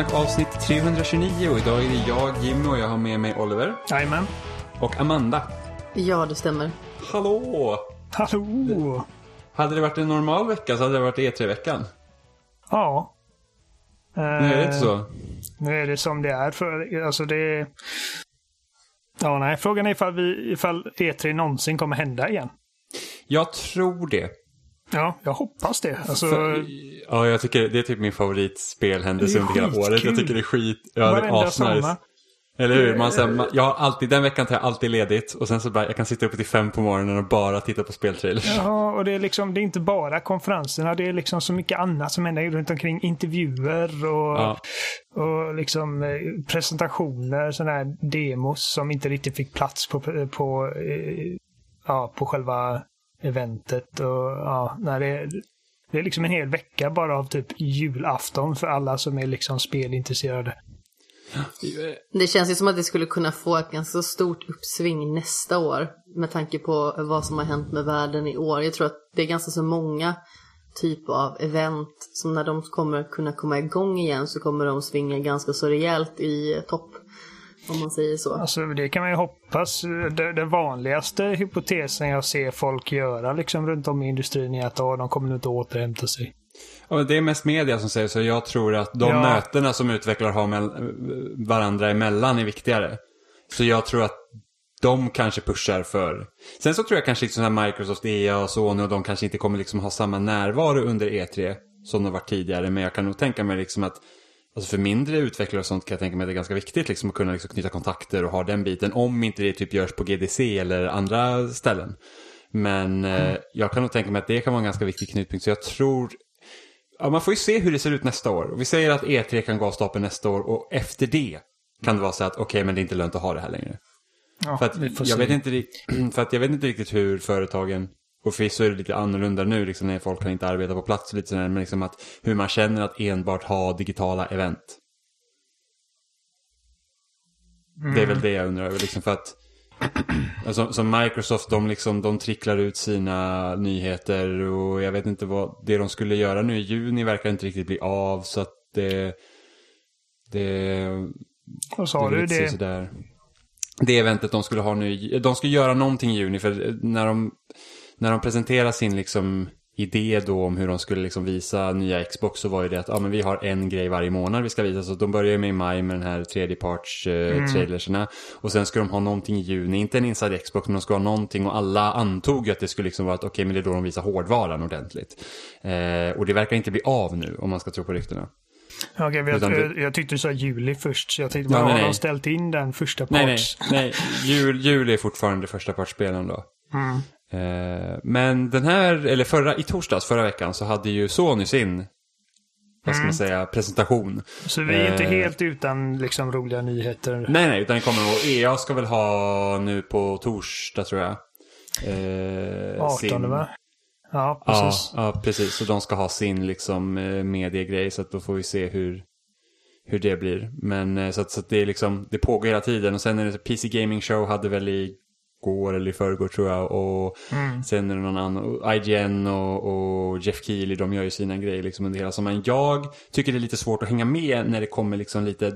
Spelsnack avsnitt 329 och idag är det jag, Jimmy och jag har med mig Oliver Jajamän. och Amanda. Ja, det stämmer. Hallå! Hallå! Hade det varit en normal vecka så hade det varit E3-veckan. Ja. Nu är det inte Eh, så. Nu är det som det är. För, alltså det... Ja, nej. Frågan är ifall, vi, ifall E3 någonsin kommer hända igen. Jag tror det. Ja, jag hoppas det. Alltså, För, ja, jag tycker det är typ min favoritspelhändelse under hela året. Jag tycker det är skit. Ja, det är asnice. Eller hur? Man, så här, jag har alltid, den veckan tar jag alltid ledigt och sen så bara, jag kan sitta uppe till fem på morgonen och bara titta på speltrailers. Ja, och det är liksom, det är inte bara konferenserna. Det är liksom så mycket annat som händer runt omkring. Intervjuer och, Ja. och liksom eh, presentationer, sådana här demos som inte riktigt fick plats på, på, eh, ja, på själva eventet. Och, ja, när det, det är liksom en hel vecka bara av typ julafton för alla som är liksom spelintresserade. Det känns ju som att det skulle kunna få ett ganska stort uppsving nästa år med tanke på vad som har hänt med världen i år. Jag tror att det är ganska så många typer av event som när de kommer kunna komma igång igen så kommer de svinga ganska så rejält i topp. Om man säger så. Alltså det kan man ju hoppas. Den vanligaste hypotesen jag ser folk göra liksom runt om i industrin är att oh, de kommer inte återhämta sig. Ja, det är mest media som säger så. Jag tror att de Ja. mötena som utvecklare har med varandra emellan är viktigare. Så jag tror att de kanske pushar för... Sen så tror jag kanske liksom här Microsoft, EA och Sony och de kanske inte kommer liksom ha samma närvaro under E3 som det varit tidigare. Men jag kan nog tänka mig liksom att Alltså för mindre utvecklare och sånt kan jag tänka mig att det är ganska viktigt liksom att kunna liksom knyta kontakter och ha den biten. Om inte det typ görs på GDC eller andra ställen. Men eh, jag kan nog tänka mig att det kan vara en ganska viktig knutpunkt. Så jag tror Ja, man får ju se hur det ser ut nästa år. Och vi säger att E3 kan gå av stapeln nästa år och efter det kan det vara så att okej, men det är inte lönt att ha det här längre. Ja, För att, jag se. vet inte, för att jag vet inte riktigt hur företagen, och förvisso är det lite annorlunda nu, liksom när folk kan inte arbeta på plats och lite sådär, men liksom att hur man känner att enbart ha digitala event. Det är väl det jag undrar över, liksom för att Alltså, som Microsoft, de, liksom, de tricklar ut sina nyheter och jag vet inte vad, det de skulle göra nu i juni verkar inte riktigt bli av så att det, det, Vad sa det du? Det, sådär. Det eventet de skulle ha nu, de skulle göra någonting i juni för när de, när de presenterar sin liksom idé då om hur de skulle liksom visa nya Xbox så var ju det att ja, men vi har en grej varje månad vi ska visa. Så de börjar ju med i maj med den här tredjeparts eh, trailerserna. Och sen ska de ha någonting i juni, inte en Inside Xbox men de ska ha någonting och alla antog ju att det skulle liksom vara att okej men det är då de visar hårdvaran ordentligt. Eh, och det verkar inte bli av nu om man ska tro på ryktena. Okej, jag, jag, jag tyckte du sa juli först, så jag tänkte, Ja, men nej, har nej. de ställt in den första Nej, nej, parts? nej. Jul, jul är fortfarande första partsspelen då. Mm. Eh, men den här, eller förra, i torsdags förra veckan så hade ju Sony sin, vad ska man säga, presentation. Så vi är inte Eh. helt utan liksom roliga nyheter. Nej, nej, utan det kommer nog, EA ska väl ha nu på torsdag tror jag. Eh, 18 va? Ja, Ja, precis. ja, precis. Så de ska ha sin liksom eh, mediegrej så att då får vi se hur, hur det blir. Men eh, så att, så att det är liksom, det pågår hela tiden och sen är det PC Gaming Show hade väl i går eller i förrgår tror jag och sen är det någon annan, och IGN och, och Jeff Keely de gör ju sina grejer liksom under hela sommaren. Jag tycker det är lite svårt att hänga med när det kommer liksom lite,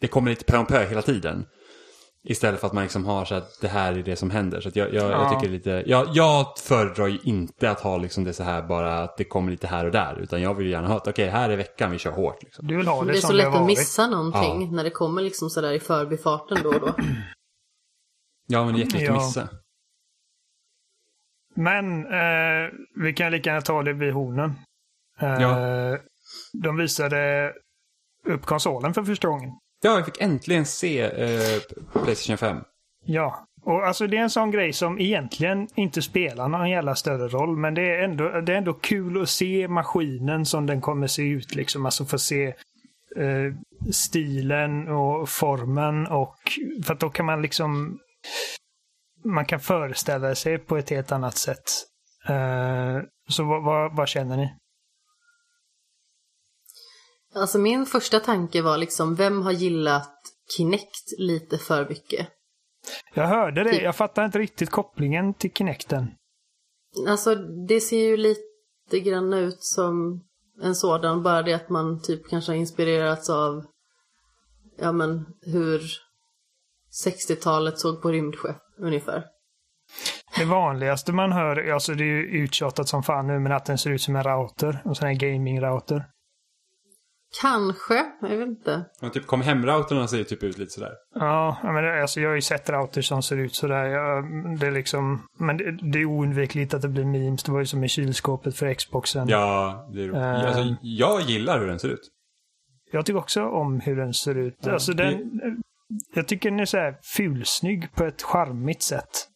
det kommer lite pö om pö hela tiden. Istället för att man liksom har så att det här är det som händer. Så att jag, jag, jag Ja. tycker det är lite, jag, jag föredrar ju inte att ha liksom det så här bara att det kommer lite här och där. Utan jag vill ju gärna ha att okej, här är veckan vi kör hårt. Liksom. Du vill ha det, Det är som så lätt att missa någonting Ja. när det kommer liksom sådär i förbifarten då och då. Ja, men det är jättelätt Ja. att missa. Men eh, vi kan lika gärna ta det vid hornen. Eh, Ja. De visade upp konsolen för första gången. Ja, jag fick äntligen se eh, Playstation 5. Ja, och alltså det är en sån grej som egentligen inte spelar någon jävla större roll. Men det är ändå, det är ändå kul att se maskinen som den kommer se ut. Liksom. Alltså få se eh, stilen och formen och för att då kan man liksom man kan föreställa sig på ett helt annat sätt. Eh, så vad, vad, vad känner ni? Alltså min första tanke var liksom, vem har gillat Kinect lite för mycket? Jag hörde det. Typ. Jag fattar inte riktigt kopplingen till Kinecten. Alltså det ser ju lite grann ut som en sådan. Bara det att man typ kanske har inspirerats av ja men hur 60-talet såg på rymdskepp ungefär. Det vanligaste man hör, alltså det är ju uttjatat som fan nu, men att den ser ut som en router. En sån här gaming-router. Kanske, jag vet inte. Ja, typ kom hem-routerna ser ju typ ut lite sådär. Ja, men alltså jag har ju sett routers som ser ut sådär. Jag, det är liksom, men det, det är oundvikligt att det blir memes. Det var ju som i kylskåpet för Xboxen. Ja, det är roligt. Eh. Alltså, jag gillar hur den ser ut. Jag tycker också om hur den ser ut. Ja, alltså det- den, Jag tycker den är så här fulsnygg på ett charmigt sätt.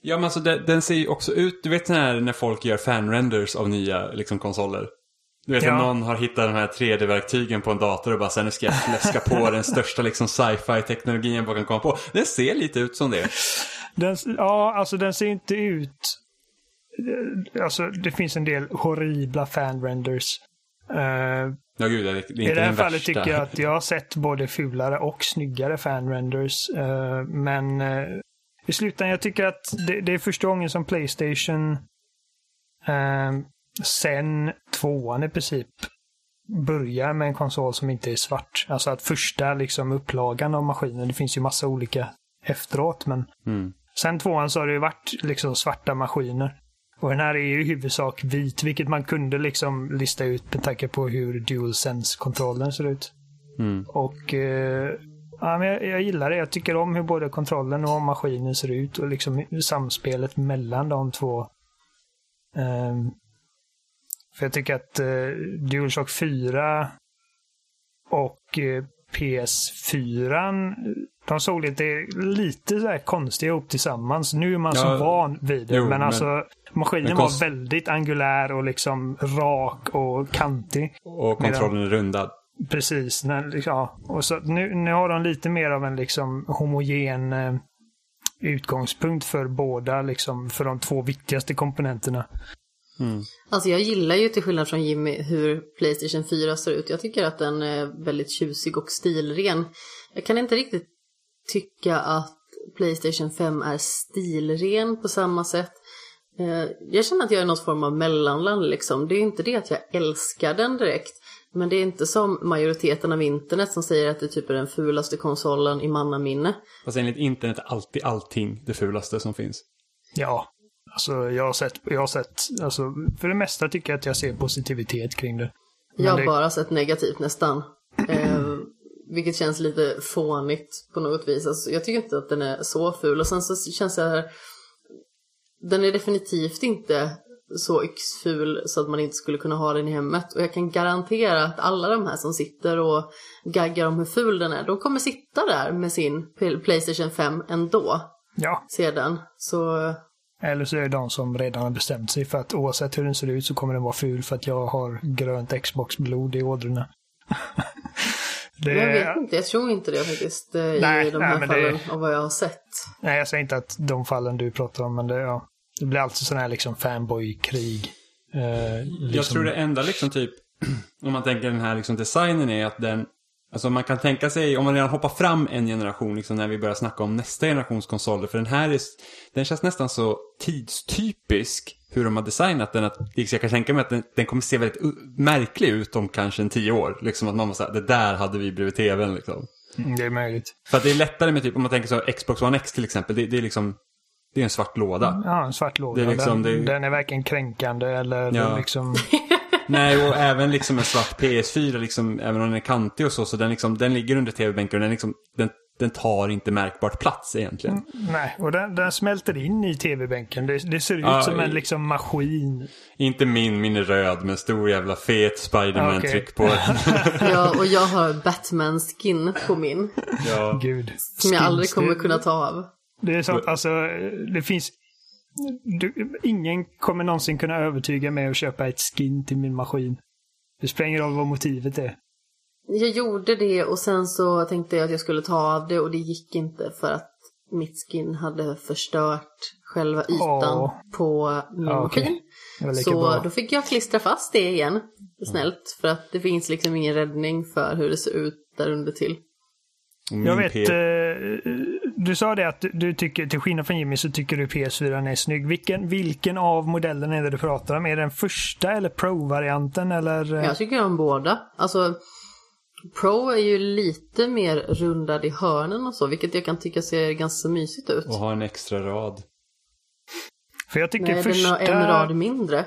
Ja, men alltså den, den ser ju också ut, du vet när, när folk gör fan-renders av nya liksom, konsoler? Du vet Ja. att någon har hittat de här 3D-verktygen på en dator och bara sen nu ska jag fläska på den största liksom sci-fi teknologin jag kan komma på. Den ser lite ut som det. Den, ja, alltså den ser inte ut... Alltså det finns en del horribla fan-renders. Eh, Ja gud, det är, I det här fallet tycker jag att jag har sett både fulare och snyggare fan-renders. eh, men eh, i slutändan, jag tycker att det, det är första gången som Playstation eh, sen tvåan i princip börjar med en konsol som inte är svart. Alltså att första liksom upplagan av maskinen, det finns ju massa olika efteråt, men Mm. Sen tvåan så har det ju varit liksom svarta maskiner. Och den här är ju i huvudsak vit, vilket man kunde liksom lista ut med tanke på hur DualSense-kontrollen ser ut. Mm. Och eh, ja, men jag, jag gillar det. Jag tycker om hur både kontrollen och maskinen ser ut och liksom samspelet mellan de två. Ehm, för jag tycker att eh, DualShock 4 och eh, PS4 de såg lite, lite så här konstiga ihop tillsammans. Nu är man så Ja, van vid det. jo, men, men- alltså maskinen var väldigt angulär och liksom rak och kantig. Och kontrollen är rundad. Precis. När, liksom, ja. och så, nu, nu har de lite mer av en liksom homogen eh, utgångspunkt för båda, liksom, för de två viktigaste komponenterna. Alltså jag gillar ju till skillnad från Jimmy hur Playstation 4 ser ut. Jag tycker att den är väldigt tjusig och stilren. Jag kan inte riktigt tycka att Playstation 5 är stilren på samma sätt. Eh, Jag känner att jag är något form av mellanland liksom. Det är inte det att jag älskar den direkt. Men det är inte som majoriteten av internet som säger att det typ är den fulaste konsolen i mannaminne. Fast enligt internet är alltid allting det fulaste som finns. Ja, alltså jag har sett, jag har sett, alltså för det mesta tycker jag att jag ser positivitet kring det. Men Jag har det- bara sett negativt nästan. Eh, vilket känns lite fånigt på något vis. Alltså, jag tycker inte att den är så ful. Och sen så känns det här... Den är definitivt inte så yxful så att man inte skulle kunna ha den i hemmet. Och jag kan garantera att alla de här som sitter och gaggar om hur ful den är, de kommer sitta där med sin Pl- Playstation 5 ändå Ja, sedan. Så eller så är det de som redan har bestämt sig för att oavsett hur den ser ut så kommer den vara ful för att jag har grönt Xbox-blod i ådrorna. det, jag vet inte, jag tror inte det faktiskt eh, Nej, i de nej, här men det- fallen av vad jag har sett. Nej, jag säger inte att de fallen du pratar om, men det, ja, det blir alltid sån här liksom fanboy-krig. Eh, liksom, Jag tror det enda liksom typ, om man tänker den här liksom designen är att den, alltså man kan tänka sig, om man redan hoppar fram en generation, liksom när vi börjar snacka om nästa generations konsoler, för den här är, den känns nästan så tidstypisk hur de har designat den, att liksom, jag kan tänka mig att den, den kommer se väldigt märklig ut om kanske en tio år. Liksom att man måste säga, det där hade vi bredvid tvn liksom. Mm, Det är möjligt. För att det är lättare med typ, om man tänker så, Xbox One X till exempel, det, det är liksom, det är en svart låda. Ja, en svart låda. Det är liksom- den, det- den är varken kränkande eller Ja. liksom... Nej, och även liksom en svart PS4, liksom, även om den är kantig och så, så den, liksom, den ligger under tv-bänken och den, liksom, den, den tar inte märkbart plats egentligen. Nej, och den, den smälter in i tv-bänken. Det, det ser ut Ja, som en liksom maskin. Inte min, min är röd med stor jävla fet Spiderman-tryck på den. Ja, och jag har Batman-skin på min. ja. Gud. Som jag aldrig kommer kunna ta av. Det är sånt, alltså, det finns... Du, ingen kommer någonsin kunna övertyga mig att köpa ett skin till min maskin. Det spelar ingen roll vad motivet är. Jag gjorde det och sen så tänkte jag att jag skulle ta av det och det gick inte för att mitt skin hade förstört själva ytan Åh. på min Ja, okej. maskin. Så bra. då fick jag klistra fast det igen, snällt. För att det finns liksom ingen räddning för hur det ser ut där under till. Min Jag vet, P- eh, du sa det att du tycker, till skillnad från Jimmy, så tycker du PS4 är snygg. Vilken, vilken av modellerna är det du pratar om? Är det den första eller Pro-varianten eller? Jag tycker om båda. Alltså, Pro är ju lite mer rundad i hörnen och så, vilket jag kan tycka ser ganska mysigt ut. Och ha en extra rad. För jag tycker Nej, första... den har en rad mindre.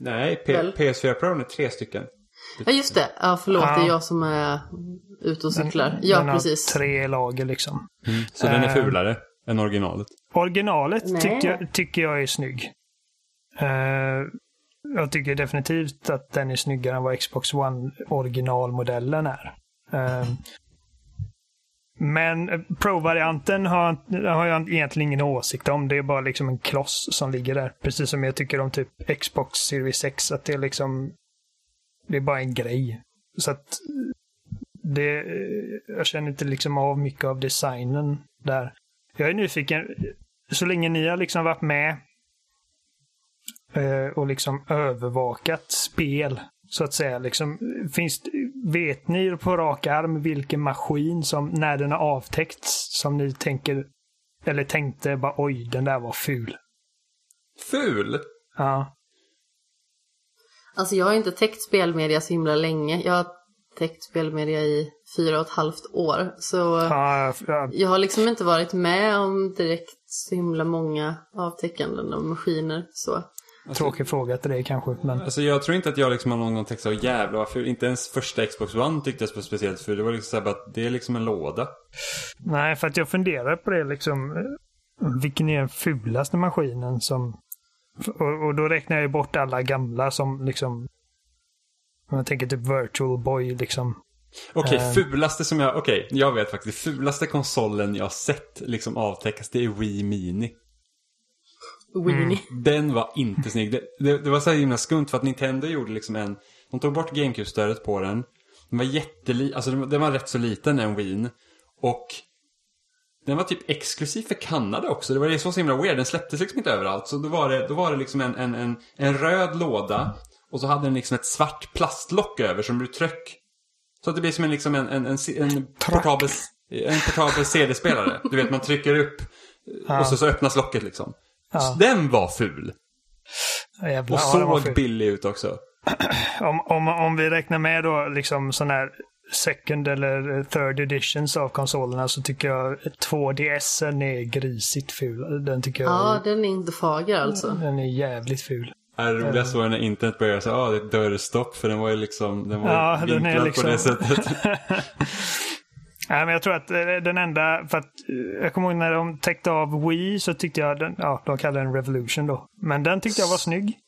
Nej, P- Väl? PS4 Pro är tre stycken. Ja, just det. Ja, förlåt, Ja. det är jag som är ute och cyklar. ja, den har precis. tre lager liksom. Så den är Eh. fulare än originalet. Originalet Nej. tycker jag, tycker jag är snygg. Eh, jag tycker definitivt att den är snyggare än vad Xbox One originalmodellen är. Eh, men Pro-varianten har, har jag egentligen ingen åsikt om. Det är bara liksom en kloss som ligger där. Precis som jag tycker om typ Xbox Series X. Att det är liksom... Det är bara en grej. Så att... Det, jag känner inte liksom av mycket av designen där. Jag är nyfiken, så länge ni har liksom varit med eh, och liksom övervakat spel, så att säga. Liksom, finns, vet ni på rak arm vilken maskin som, när den har avtäckts, som ni tänker, eller tänkte bara oj, den där var ful. Ful? Ja. Alltså jag har inte täckt spelmedia så himla länge. Jag har täckt spelmedia i fyra och ett halvt år. Så ja, ja jag har liksom inte varit med om direkt så himla många avtäckanden av maskiner. Så. tråkig fråga till dig kanske, men Alltså jag tror inte att jag liksom har någon gång tänkt så jävla vad ful. Inte ens första Xbox One tycktes var speciellt ful. Det var liksom så här att det är liksom en låda. nej, för att jag funderar på det liksom. Vilken är den fulaste maskinen som... Och, och då räknar jag ju bort alla gamla som liksom... Om jag tänker typ Virtual Boy liksom. Okej, Eh. fulaste som jag, okej, jag vet faktiskt. Fulaste konsolen jag har sett liksom avtäckas, det är Wii Mini. Weenie. Den var inte snygg. Det, det, det var så här himla skumt för att Nintendo gjorde liksom en, de tog bort GameCube-stödet på den. Den var jätteli, alltså den, var- den var rätt så liten en Wii. Och den var typ exklusiv för Kanada också. Det var så himla weird. Den släpptes liksom inte överallt. Så då var det, då var det liksom en, en, en, en röd låda. Och så hade den liksom ett svart plastlock över som du tryck. Så att det blir som en, liksom en, en, en, en portabel, en portabel CD-spelare. Du vet, man trycker upp och så, så öppnas locket liksom. Ja. Så den var ful. Ja, jävlar, Och ja, såg fult. billig ut också. om, om, om vi räknar med då liksom sån här second eller third editions av konsolerna så tycker jag 2DSen är grisigt ful. Den tycker jag Ja, den är inte fager alltså. den är jävligt ful. Det roligaste var när internet började säga att ah, det är ett dörrstopp för den var ju liksom, den var Ja, den är vinklad liksom... på det sättet. Nej, men jag tror att eh, den enda, för att eh, jag kommer ihåg när de täckte av Wii så tyckte jag den, ja, de kallade den Revolution då. Men den tyckte jag var snygg.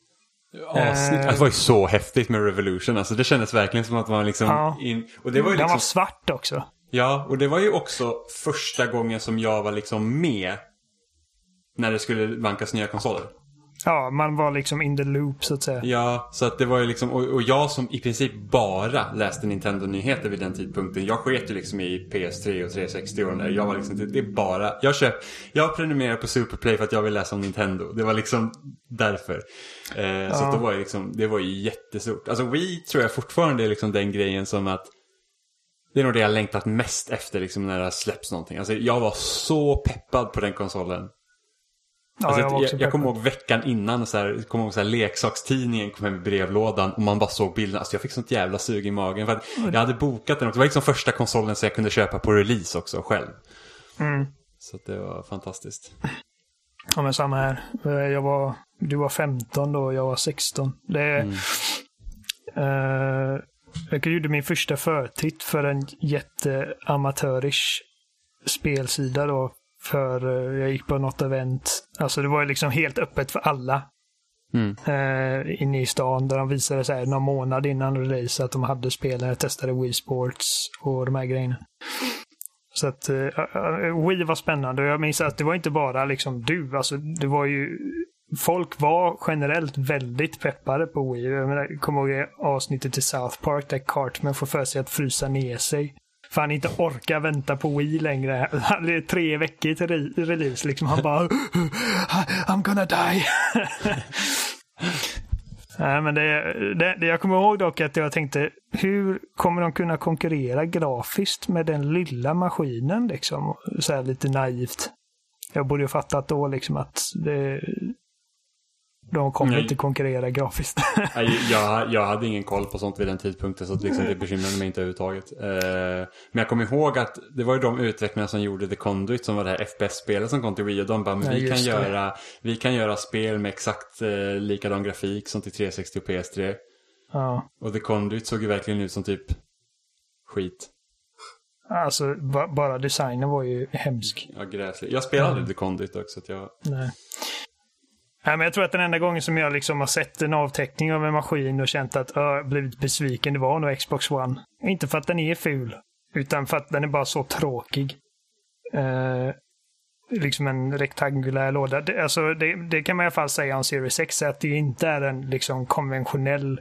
Ja, snyggt. det var ju så häftigt med Revolution. Alltså det kändes verkligen som att man liksom Ja. in... Och det var ju Den liksom... var svart också. Ja, och det var ju också första gången som jag var liksom med när det skulle vankas nya konsoler. Ja, man var liksom in the loop så att säga. Ja, så att det var ju liksom, och, och jag som i princip bara läste Nintendo-nyheter vid den tidpunkten. Jag sket ju liksom i PS3 och 360 och den där. Jag var liksom, det är bara, jag köp, jag prenumererar på Superplay för att jag vill läsa om Nintendo. Det var liksom därför. Eh, Så att då var det liksom, det var ju jättestort. Alltså Wii tror jag fortfarande är liksom den grejen som att det är nog det jag längtat mest efter liksom när det släpps någonting. Alltså jag var så peppad på den konsolen. Ja, Alltså, jag jag, jag, kommer ihåg veckan innan, så här, kommer ihåg så här, leksakstidningen kom hem i brevlådan och man bara såg bilderna. Alltså jag fick sånt jävla sug i magen. För jag hade bokat den också. Det var liksom första konsolen som jag kunde köpa på release också själv. Mm. Så det var fantastiskt. Ja, men samma här. Eh, Jag var, du var 15 då och jag var 16. Det, Mm. eh, jag gjorde min första förtitt för en jätteamatörish spelsida då. För eh, jag gick på något event. Alltså det var ju liksom helt öppet för alla. Mm. Eh, inne i stan där de visade så här någon månad innan release att de hade. Jag testade Wii Sports och de här grejerna. Så att uh, Wii var spännande och jag minns att det var inte bara liksom du. Alltså det var ju Folk var generellt väldigt peppade på Wii. Jag menar, kommer ihåg avsnittet i South Park där Cartman får för sig att frysa ner sig. För han inte orkar vänta på Wii längre. Han är tre veckor till re- release liksom. Han bara I'm gonna die. Nej, men det, det, det, jag kommer ihåg dock att jag tänkte, hur kommer de kunna konkurrera grafiskt med den lilla maskinen liksom? Så här lite naivt. Jag borde ju fattat då liksom att det, de kommer Nej. inte konkurrera grafiskt. jag, jag hade ingen koll på sånt vid den tidpunkten så liksom det bekymrade mig inte överhuvudtaget. Eh, men jag kommer ihåg att det var ju de utvecklarna som gjorde The Conduit som var det här FPS-spelet som kom till Wii. Och de bara, men ja, vi, kan göra, vi kan göra spel med exakt eh, likadan grafik som till 360 och PS3. Ja. Och The Conduit såg ju verkligen ut som typ skit. Alltså bara designen var ju hemsk. Ja, gräslig. Jag spelade mm. The Conduit också. Så jag... Nej. Nej, men jag tror att den enda gången som jag liksom har sett en avteckning av en maskin och känt att jag blivit besviken, det var nog Xbox One. Inte för att den är ful, utan för att den är bara så tråkig. Uh, liksom en rektangulär låda. Det, alltså, det, det, kan man i alla fall säga om Series X, att det inte är en liksom, konventionell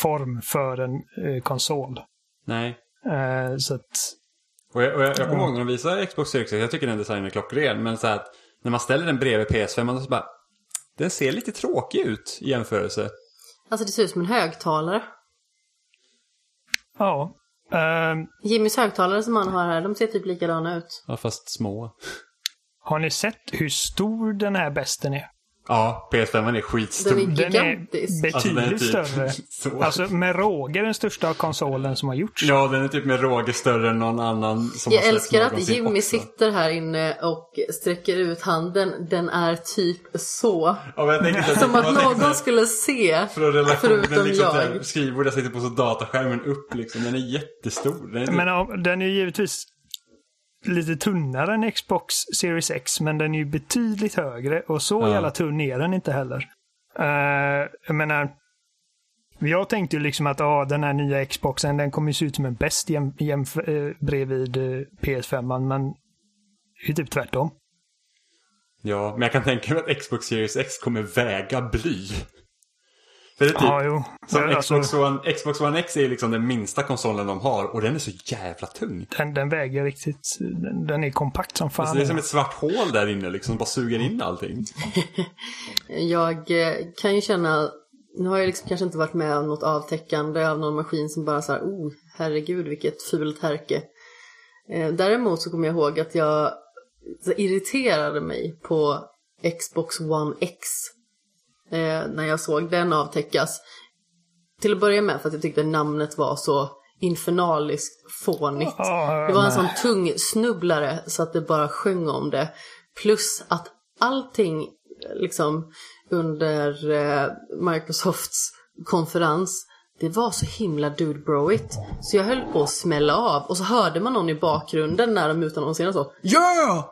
form för en uh, konsol. Nej. Uh, så att... Och jag, och jag, jag kommer ihåg när de visade Xbox Series X, jag tycker den designen är klockren, men så att när man ställer den bredvid PS5 så bara den ser lite tråkig ut i jämförelse. Alltså det ser ut som en högtalare. Ja. Um, Jimmys högtalare som han har här, de ser typ likadana ut. Ja, fast små. Har ni sett hur stor den här besten är? Ja, PS5 är skitstor. Den är gigantisk. Den är betydligt alltså, den är typ större. Alltså med råge den största konsolen som har gjorts. Ja, den är typ med råge större än någon annan som Jag har älskar att Jimmy också. sitter här inne och sträcker ut handen. Den är typ så. Ja, jag som att någon skulle se. förutom liksom jag. Skrivbord jag sitter på så dataskärmen upp liksom. Den är jättestor. Den är, typ... Men den är givetvis lite tunnare än Xbox Series X, men den är ju betydligt högre och så ja. jävla tunn är den inte heller. Uh, jag menar, jag tänkte ju liksom att ah, den här nya Xboxen den kommer se ut som en bäst jäm, jäm, äh, bredvid äh, PS5, men det är typ tvärtom. Ja, men jag kan tänka mig att Xbox Series X kommer väga bly. För det är typ, ja, jo. Som alltså, Xbox, One, Xbox One X är liksom den minsta konsolen de har och den är så jävla tung. Den, den väger riktigt, den, den, är kompakt som fan. Alltså det är som ett svart hål där inne liksom, bara suger in allting. jag eh, kan ju känna, nu har jag liksom kanske inte varit med om något avtäckande av någon maskin som bara så här, oh herregud vilket fult härke. Eh, däremot så kommer jag ihåg att jag irriterade mig på Xbox One X eh, när jag såg den avtäckas. Till att börja med för att jag tyckte namnet var så infernaliskt fånigt. Oh, det var en sån tung snubblare så att det bara sjöng om det. Plus att allting liksom under eh, Microsofts konferens det var så himla dude broigt. Så jag höll på att smälla av och så hörde man någon i bakgrunden när de utannonserade så. Yeah!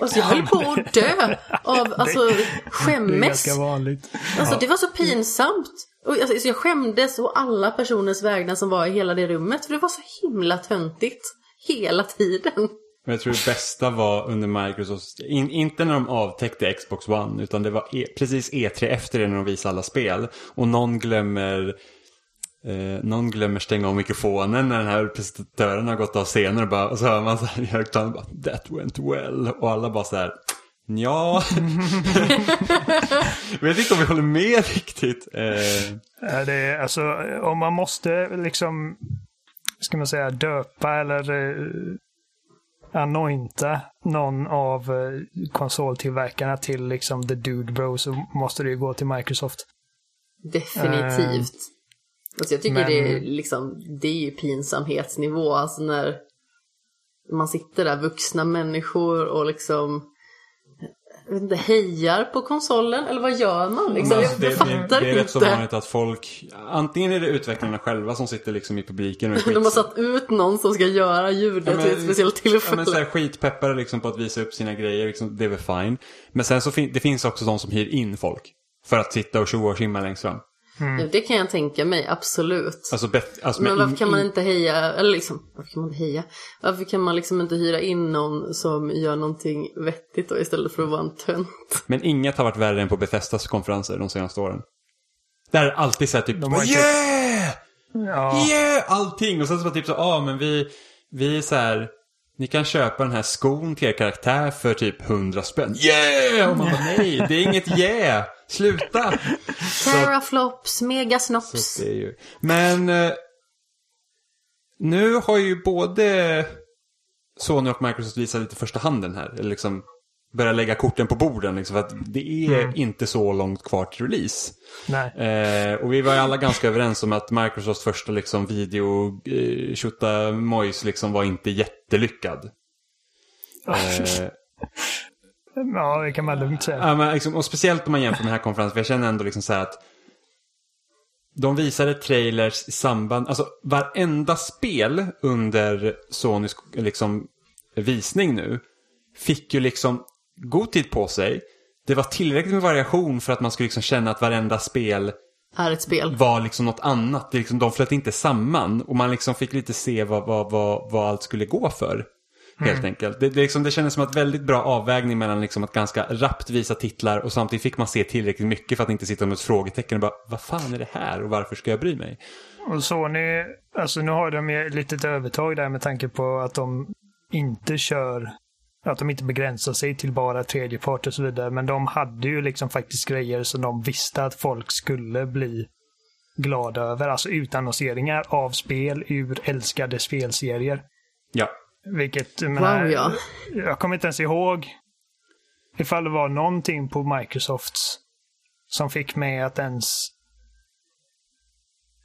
Alltså jag höll på att dö av alltså, skämmes. Det är vanligt. Alltså det var så pinsamt. Och, alltså, jag skämdes och alla personers vägnar som var i hela det rummet. För det var så himla töntigt. Hela tiden. Men jag tror det bästa var under Microsoft, in, inte när de avtäckte Xbox One, utan det var e, precis E3 efter det när de visade alla spel. Och någon glömmer Eh, någon glömmer stänga av mikrofonen när den här presentatören har gått av scenen och, bara, och så hör man så här i högtalaren bara That went well och alla bara så här Ja, jag vet inte om vi håller med riktigt. Eh. Det är, alltså, om man måste liksom, ska man säga, döpa eller eh, anointa någon av eh, konsoltillverkarna till liksom the dude bro så måste det ju gå till Microsoft. Definitivt. Alltså jag tycker Men... det, är liksom, det är ju pinsamhetsnivå, alltså när man sitter där, vuxna människor och liksom inte, hejar på konsolen eller vad gör man? Liksom? Alltså, det, jag fattar det, det, det är rätt så vanligt att folk, antingen är det utvecklarna själva som sitter liksom i publiken och De har satt ut någon som ska göra ljudet ja, vid ett speciellt tillfälle. Ja, men så här skitpeppare liksom på att visa upp sina grejer, liksom, det är väl fine. Men sen så fin det finns också de som hyr in folk. För att sitta och tjoa och skimma längst fram. Mm. Ja, det kan jag tänka mig, absolut. Alltså, alltså, men varför kan man inte heja, eller liksom, varför kan man inte heja? Varför kan man liksom inte hyra in någon som gör någonting vettigt då istället för att vara en tönt? Men inget har varit värre än på Bethesdas konferenser de senaste åren. Där är alltid så här typ, yeah! Ja. Yeah! Allting! Och sen så var det typ så, ja ah, men vi, vi är så här, ni kan köpa den här skon till er karaktär för typ 100 spänn. Yeah! Och man bara nej, det är inget yeah! Sluta! Teraflops, megasnops. Ju... Men eh, nu har ju både Sony och Microsoft visat lite första handen här. Eller liksom börja lägga korten på borden. Liksom, för att det är Mm. inte så långt kvar till release. Eh, och vi var ju alla ganska överens om att Microsofts första liksom, video eh, mojs liksom var inte jättelyckad. Eh, Ja, det kan man lugnt säga. ja, men, liksom, och speciellt om man jämför med den här konferensen. För jag känner ändå liksom så här att de visade trailers i samband, alltså varenda spel under Sonys liksom, visning nu fick ju liksom god tid på sig. Det var tillräckligt med variation för att man skulle liksom känna att varenda spel Är ett spel. var liksom något annat. Det liksom, de flöt inte samman och man liksom fick lite se vad, vad, vad, vad allt skulle gå för. Helt enkelt. Det, det, liksom, det kändes som ett väldigt bra avvägning mellan liksom att ganska rappt visa titlar och samtidigt fick man se tillräckligt mycket för att inte sitta med ett frågetecken och bara vad fan är det här och varför ska jag bry mig? Och Sony, alltså nu har de ju lite ett övertag där med tanke på att de inte kör, att de inte begränsar sig till bara tredjepart och så vidare. Men de hade ju liksom faktiskt grejer som de visste att folk skulle bli glada över. Alltså utannonseringar av spel ur älskade spelserier. Ja, Vilket, jag menar, Wow, ja. jag kommer inte ens ihåg ifall det var någonting på Microsofts som fick mig att ens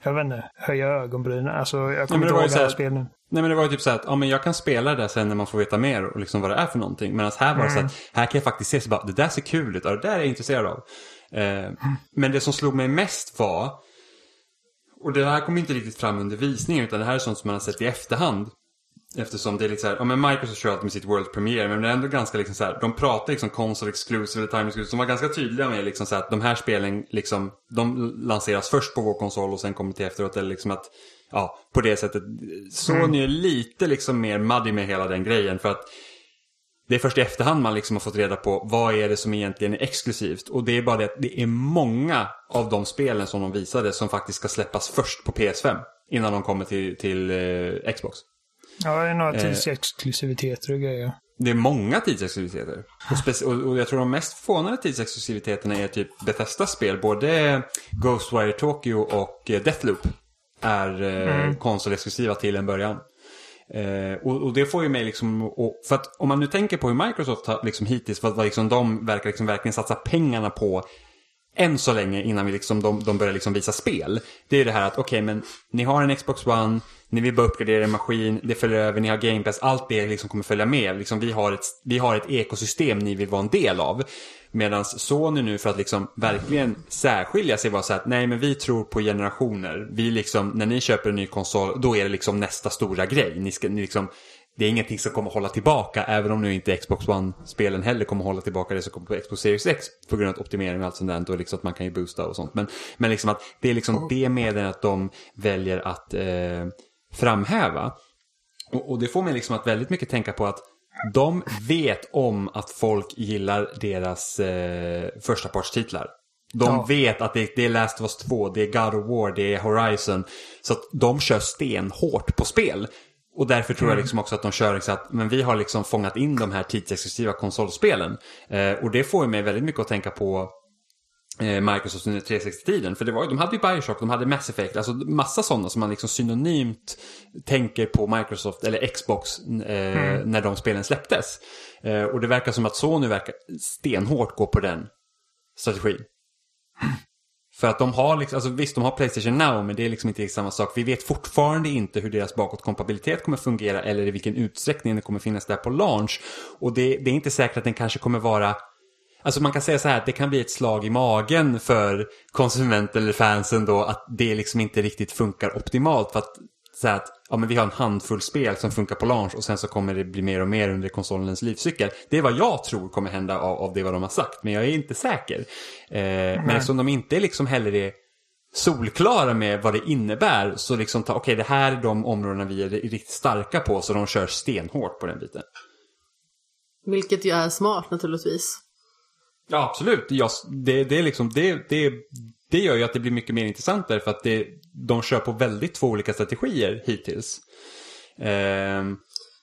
jag vet inte, höja ögonbrynen. Alltså, jag kommer det inte ihåg alla här- spel nu. Nej men det var ju typ så att ja, men jag kan spela det där sen när man får veta mer och liksom vad det är för någonting. Medan här var det så att här kan jag faktiskt se så bara det där ser kul ut och det där är jag intresserad av. Eh, men det som slog mig mest var och det här kom inte riktigt fram under visningen utan det här är sånt som man har sett i efterhand. Eftersom det är lite så här, ja men Microsoft kör alltid med sitt World Premiere men det är ändå ganska liksom så här, de pratar liksom console exclusive eller time exclusive. De var ganska tydliga med liksom så här att de här spelen liksom, de lanseras först på vår konsol och sen kommer till efteråt. Eller liksom att, ja, på det sättet. Sony är lite liksom mer muddy med hela den grejen för att det är först i efterhand man liksom har fått reda på vad är det som egentligen är exklusivt. Och det är bara det att det är många av de spelen som de visade som faktiskt ska släppas först på PS5. Innan de kommer till, till eh, Xbox. Ja, det är några Eh. tidsexklusiviteter och grejer. Det är många tidsexklusiviteter. Och, och, jag tror de mest förvånande tidsexklusiviteterna är typ Bethesdas spel. Både Ghostwire Tokyo och eh, Deathloop är eh, konsolexklusiva till en början. Eh, och, och det får ju mig liksom, och, för att om man nu tänker på hur Microsoft har liksom hittills, vad, vad liksom de verkar liksom verkligen satsa pengarna på än så länge innan vi liksom, de, de börjar liksom visa spel. Det är det här att okej men ni har en Xbox One, ni vill bara uppgradera er maskin, det följer över, ni har Game Pass, allt det liksom kommer följa med. Liksom, vi, har ett, vi har ett ekosystem ni vill vara en del av. Medan Sony nu för att liksom verkligen särskilja sig var så att nej men vi tror på generationer. Vi liksom, när ni köper en ny konsol, då är det liksom nästa stora grej. Ni ska, ni liksom, det är ingenting som kommer hålla tillbaka, även om nu inte Xbox One-spelen heller kommer hålla tillbaka det som kommer på Xbox Series X på grund av optimering och allt sånt där. Och liksom att man kan ju boosta och sånt. Men, men liksom att det är liksom det medel att de väljer att eh, framhäva. Och, och det får mig liksom att väldigt mycket tänka på att de vet om att folk gillar deras eh, första partstitlar. De Ja. vet att det, det är Last of Us 2, det är God of War, det är Horizon. Så att de kör stenhårt på spel. Och därför tror jag liksom också att de kör liksom att men vi har liksom fångat in de här tidsexklusiva konsolspelen. Eh, och det får mig väldigt mycket att tänka på eh, Microsoft under 360-tiden. För det var, de hade ju Bioshock, de hade Mass Effect, alltså massa sådana som man liksom synonymt tänker på Microsoft eller Xbox eh, när de spelen släpptes. Eh, och det verkar som att Sony verkar stenhårt gå på den strategin. För att de har liksom, alltså visst de har Playstation Now men det är liksom inte riktigt samma sak. Vi vet fortfarande inte hur deras bakåtkompatibilitet kommer fungera eller i vilken utsträckning det kommer finnas där på launch. Och det, det är inte säkert att den kanske kommer vara Alltså man kan säga så här att det kan bli ett slag i magen för konsumenten eller fansen då att det liksom inte riktigt funkar optimalt. För att säga att ja, men vi har en handfull spel som funkar på launch och sen så kommer det bli mer och mer under konsolens livscykel. Det är vad jag tror kommer hända av, av det vad de har sagt, men jag är inte säker. Eh, men eftersom de inte liksom heller är solklara med vad det innebär så liksom ta, okej det här är de områdena vi är riktigt starka på så de kör stenhårt på den biten. Vilket ju är smart naturligtvis. Ja, absolut. Jag, det, det, är liksom, det, det, det gör ju att det blir mycket mer intressant där för att det, de kör på väldigt två olika strategier hittills. Eh...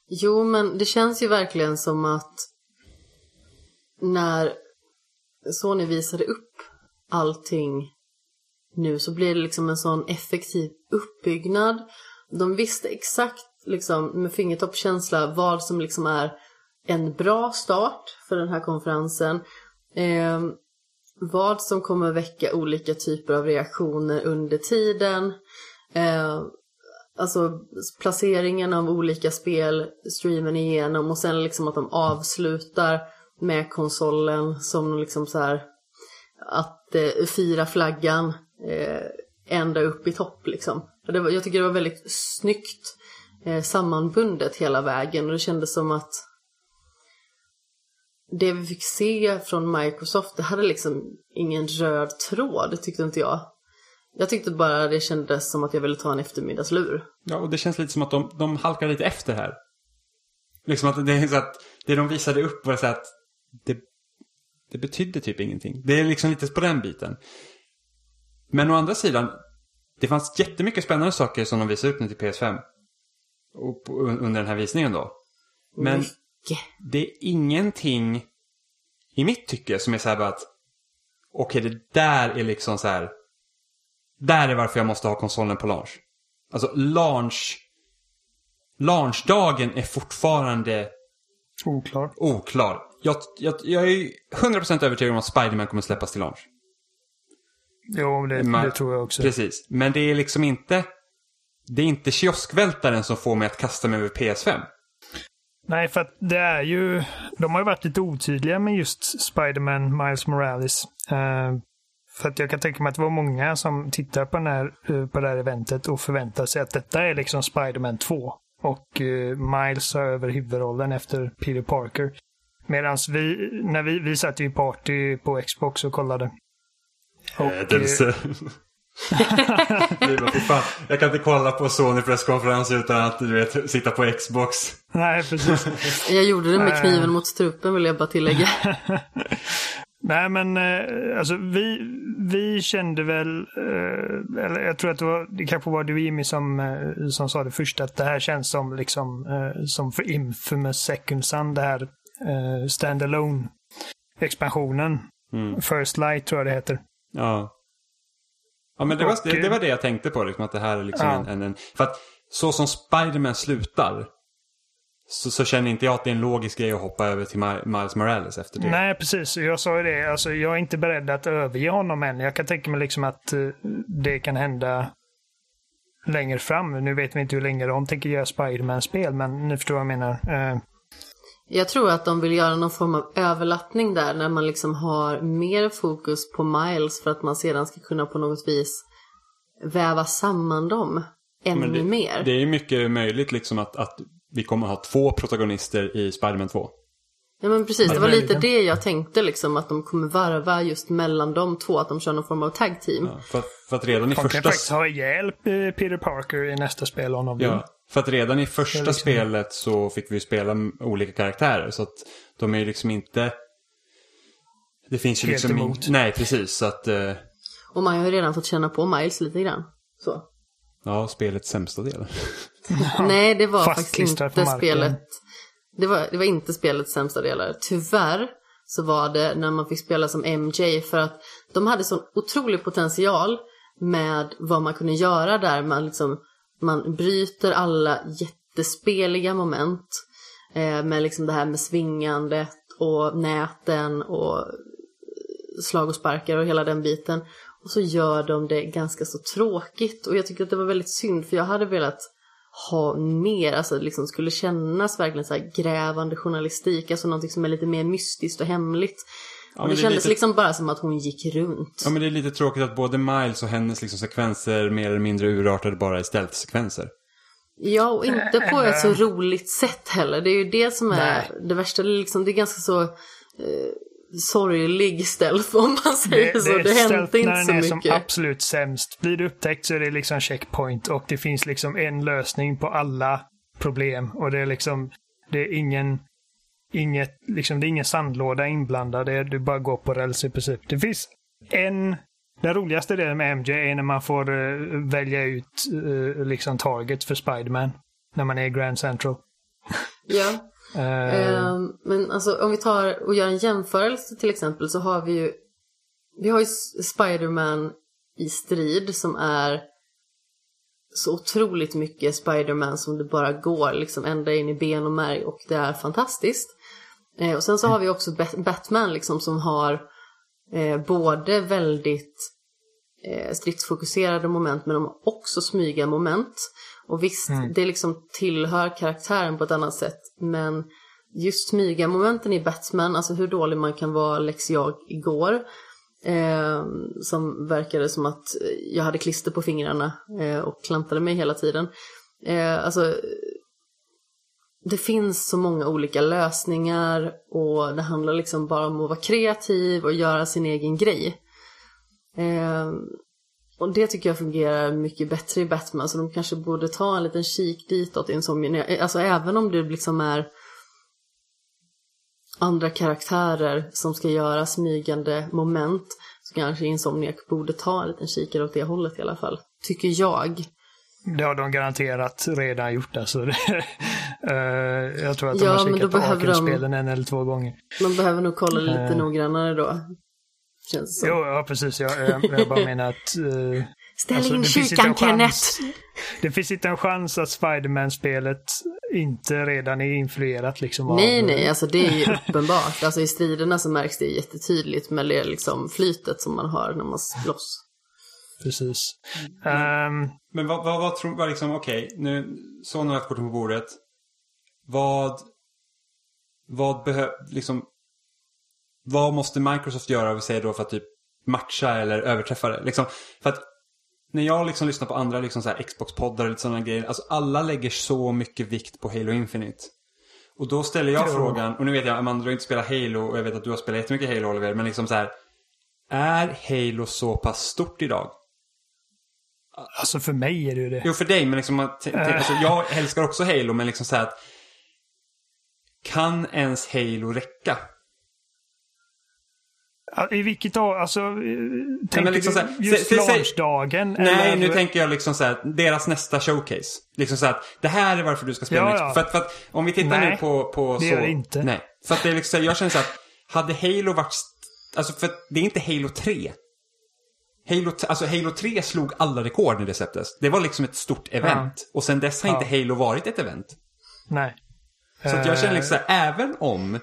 Jo, men det känns ju verkligen som att när Sony visade upp allting nu så blir det liksom en sån effektiv uppbyggnad. De visste exakt liksom med fingertoppkänsla vad som liksom är en bra start för den här konferensen. Eh, vad som kommer väcka olika typer av reaktioner under tiden. Eh, alltså placeringen av olika spel, streamen igenom och sen liksom att de avslutar med konsolen som liksom så här att eh, fira flaggan eh, ända upp i topp liksom. Det var, jag tycker det var väldigt snyggt eh, sammanbundet hela vägen och det kändes som att det vi fick se från Microsoft, det hade liksom ingen röd tråd, det tyckte inte jag. Jag tyckte bara det kändes som att jag ville ta en eftermiddagslur. Ja, och det känns lite som att de, de halkar lite efter här. Liksom att det är så att det de visade upp var så att det, det betydde typ ingenting. Det är liksom lite på den biten. Men å andra sidan, det fanns jättemycket spännande saker som de visade upp nu till PS5. Och, under den här visningen då. Men mycket. det är ingenting i mitt tycke som är så här bara att okej, okay, det där är liksom så här. Där är varför jag måste ha konsolen på launch. Alltså launch. Launchdagen är fortfarande oklar. oklar. Jag, jag, jag är 100% övertygad om att Spiderman kommer släppas till launch. Jo, det, Man, det tror jag också. Precis. Men det är liksom inte... Det är inte kioskvältaren som får mig att kasta mig över PS5. Nej, för att det är ju... De har ju varit lite otydliga med just Spiderman Miles Morales. Uh, för att jag kan tänka mig att det var många som tittar på, den här, uh, på det här eventet och förväntar sig att detta är liksom Spiderman 2. Och uh, Miles har över huvudrollen efter Peter Parker. Medan vi, när vi, vi satt i party på Xbox och kollade. Och, Ädelse. fan, jag kan inte kolla på Sony presskonferens utan att du vet, sitta på Xbox. Nej, precis. jag gjorde det med kniven mot strupen vill jag bara tillägga. Nej, men eh, alltså vi, vi kände väl, eh, eller jag tror att det, var, det kanske var du Jimmy som, eh, som sa det först, att det här känns som liksom som för Infamous Second Sun, det här standalone expansionen. Mm. First Light tror jag det heter. Ja. Ja men det var, det, det, var det jag tänkte på, liksom, att det här är liksom ja. en, en, en, För att så som Spiderman slutar så, så, känner inte jag att det är en logisk grej att hoppa över till Miles Morales efter det. Nej, precis. Jag sa ju det. Alltså, jag är inte beredd att överge honom än. Jag kan tänka mig liksom att uh, det kan hända längre fram. Nu vet vi inte hur länge de tänker göra Spiderman-spel, men ni förstår vad jag menar. Uh, jag tror att de vill göra någon form av överlappning där när man liksom har mer fokus på Miles för att man sedan ska kunna på något vis väva samman dem ännu det, mer. Det är mycket möjligt liksom att, att vi kommer ha två protagonister i Spiderman 2. Ja men precis, det var lite det jag tänkte liksom att de kommer varva just mellan de två, att de kör någon form av tag team. Ja, för, för, att redan i de första... De kan faktiskt ha ihjäl Peter Parker i nästa spel om de vill. Ja, för att redan i första liksom... spelet så fick vi spela olika karaktärer. Så att de är ju liksom inte... Det finns ju Helt liksom... Emot. Nej, precis. Så att... Uh... Och man har ju redan fått känna på Miles lite grann. Så. Ja, spelets sämsta del. Nej, det var faktiskt inte spelet. Det var, det var inte spelets sämsta delar. Tyvärr så var det när man fick spela som MJ för att de hade sån otrolig potential med vad man kunde göra där. Man liksom man bryter alla jättespeliga moment eh, med liksom det här med svingandet och näten och slag och sparkar och hela den biten. Och så gör de det ganska så tråkigt och jag tycker att det var väldigt synd för jag hade velat ha mer, alltså liksom skulle kännas verkligen så här grävande journalistik, alltså någonting som är lite mer mystiskt och hemligt. Ja, och det, det kändes lite... liksom bara som att hon gick runt. Ja men det är lite tråkigt att både Miles och hennes liksom sekvenser mer eller mindre urartade bara i stealth-sekvenser. Ja, och inte på ett så roligt sätt heller. Det är ju det som är Nej. det värsta. Det är, liksom, det är ganska så eh, sorglig stealth om man säger det, så. Det, det händer inte så mycket. som absolut sämst. Blir det upptäckt så är det liksom checkpoint och det finns liksom en lösning på alla problem. Och det är liksom, det är ingen inget, liksom, det är ingen sandlåda inblandad. Det är, du bara går på räls i princip. Det finns en... Den roligaste delen med MJ är när man får uh, välja ut uh, liksom target för Spiderman. När man är i Grand Central. Ja. Eh. Ehm, men alltså om vi tar och gör en jämförelse till exempel så har vi ju Vi har ju Spiderman i strid som är så otroligt mycket Spiderman som det bara går liksom ända in i ben och märg och det är fantastiskt. Eh, och sen så har vi också Batman liksom som har eh, både väldigt eh, stridsfokuserade moment men de har också smyga moment. Och visst, mm. det liksom tillhör karaktären på ett annat sätt men just smyga momenten i Batman, alltså hur dålig man kan vara läx jag igår. Eh, som verkade som att jag hade klister på fingrarna eh, och klantade mig hela tiden. Eh, alltså, det finns så många olika lösningar och det handlar liksom bara om att vara kreativ och göra sin egen grej. Eh, och det tycker jag fungerar mycket bättre i Batman så de kanske borde ta en liten kik ditåt i en sån Alltså även om det liksom är andra karaktärer som ska göra smygande moment så kanske Insomniac borde ta en liten kikare åt det hållet i alla fall. Tycker jag. Det har de garanterat redan gjort alltså. uh, jag tror att de ja, har kikat på Arkham-spelen de... en eller två gånger. De behöver nog kolla lite uh, noggrannare då. Känns. Jo, ja precis. Jag, jag, jag bara menar att uh, Ställ alltså, in kikan Kenneth! Det finns inte en chans att Spiderman-spelet inte redan är influerat liksom Nej, av... nej, alltså det är ju uppenbart. Alltså i striderna så märks det jättetydligt med det liksom flytet som man har när man slåss. Precis. Men, um... men vad, vad, vad tror, vad liksom, okej, okay, nu, så har jag korten på bordet. Vad, vad behöver, liksom, vad måste Microsoft göra, vi säger då, för att typ matcha eller överträffa det? Liksom, för att när jag liksom lyssnar på andra liksom så Xbox-poddar och lite sådana grejer. Alltså alla lägger så mycket vikt på Halo Infinite. Och då ställer jag jo. frågan, och nu vet jag Amanda du har inte spelat Halo och jag vet att du har spelat jättemycket Halo Oliver. Men liksom så här. Är Halo så pass stort idag? Alltså för mig är det ju det. Jo för dig men liksom, alltså, jag älskar också Halo men liksom så här att kan ens Halo räcka? I vilket av, alltså, eh, tänker ja, liksom du just launchdagen? Nej, eller? nu tänker jag liksom så här, deras nästa showcase. Liksom så här, det här är varför du ska spela ja, ja. För, att, för att om vi tittar nej, nu på, på det så. gör det inte. Nej, för att det är liksom, jag känner så att hade Halo varit, alltså för det är inte Halo 3. Halo, alltså Halo 3 slog alla rekord när det släpptes. Det var liksom ett stort event. Ja. Och sen dess har inte Halo varit ett event. Nej. Så att jag känner liksom så här, även om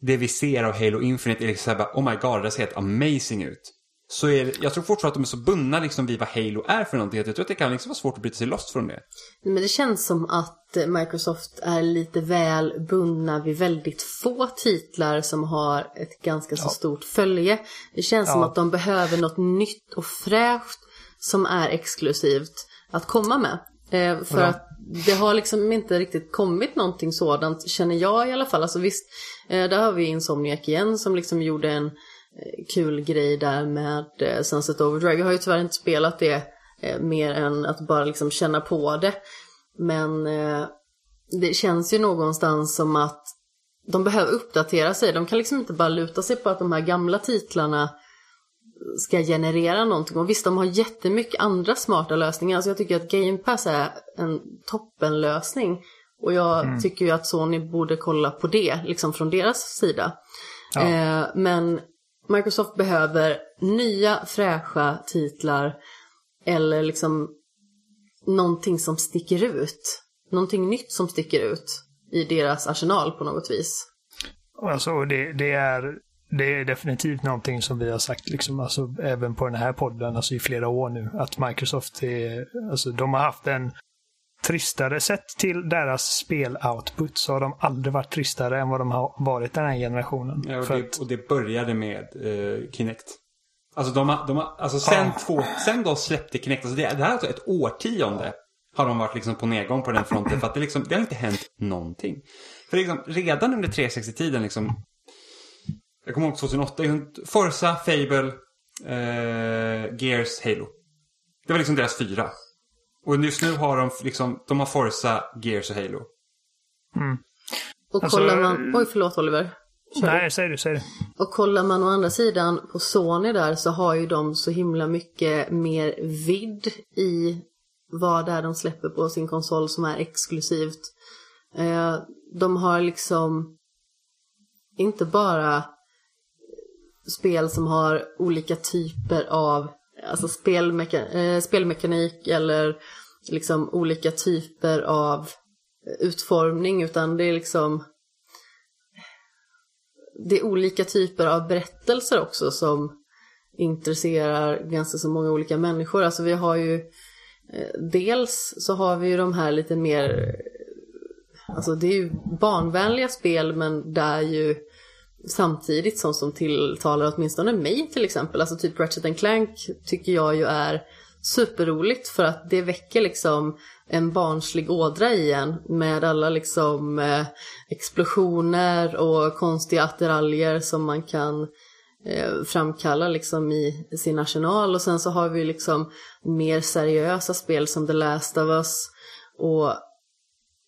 det vi ser av Halo Infinite är liksom såhär, oh my god, det ser helt amazing ut. Så är det, jag tror fortfarande att de är så bundna liksom vid vad Halo är för någonting. Att jag tror att det kan liksom vara svårt att bryta sig loss från det. Men det känns som att Microsoft är lite väl bundna vid väldigt få titlar som har ett ganska så ja. stort följe. Det känns ja. som att de behöver något nytt och fräscht som är exklusivt att komma med. Eh, för ja. att det har liksom inte riktigt kommit någonting sådant, känner jag i alla fall. Alltså visst, eh, där har vi Insomniac igen som liksom gjorde en eh, kul grej där med eh, Sunset Overdrive. Jag har ju tyvärr inte spelat det mer än att bara liksom känna på det. Men det känns ju någonstans som att de behöver uppdatera sig. De kan liksom inte bara luta sig på att de här gamla titlarna ska generera någonting. Och visst, de har jättemycket andra smarta lösningar. Alltså jag tycker att Game Pass är en toppenlösning. Och jag mm. tycker ju att Sony borde kolla på det, liksom från deras sida. Ja. Eh, men Microsoft behöver nya fräscha titlar eller liksom någonting som sticker ut. Någonting nytt som sticker ut i deras arsenal på något vis. Alltså det, det är det är definitivt någonting som vi har sagt, liksom, alltså, även på den här podden, alltså, i flera år nu, att Microsoft är, alltså, de har haft en tristare sett till deras speloutput så har de aldrig varit tristare än vad de har varit den här generationen. Ja, och, det, att... och det började med uh, Kinect. Alltså, de har, de har, alltså sen, ah. två, sen de släppte Kinect, alltså det, det här är alltså ett årtionde har de varit liksom på nedgång på den fronten. För att det, liksom, det har inte hänt någonting. För liksom, redan under 360-tiden liksom, jag kommer ihåg 2008. Forza, Fable, eh, Gears, Halo. Det var liksom deras fyra. Och just nu har de liksom, de har Forza, Gears och Halo. Mm. Och alltså, kollar man, oj förlåt Oliver. Kör nej, säg du, säg du. Och kollar man å andra sidan på Sony där så har ju de så himla mycket mer vidd i vad det är de släpper på sin konsol som är exklusivt. Eh, de har liksom inte bara spel som har olika typer av alltså spelmeka eh, spelmekanik eller liksom olika typer av utformning utan det är liksom det är olika typer av berättelser också som intresserar ganska så många olika människor. Alltså vi har ju eh, dels så har vi ju de här lite mer Alltså det är ju barnvänliga spel men där ju samtidigt som som tilltalar åtminstone mig till exempel. Alltså typ Ratchet Clank tycker jag ju är superroligt för att det väcker liksom en barnslig ådra i en med alla liksom eh, explosioner och konstiga attiraljer som man kan eh, framkalla liksom i sin arsenal och sen så har vi liksom mer seriösa spel som The Last of Us och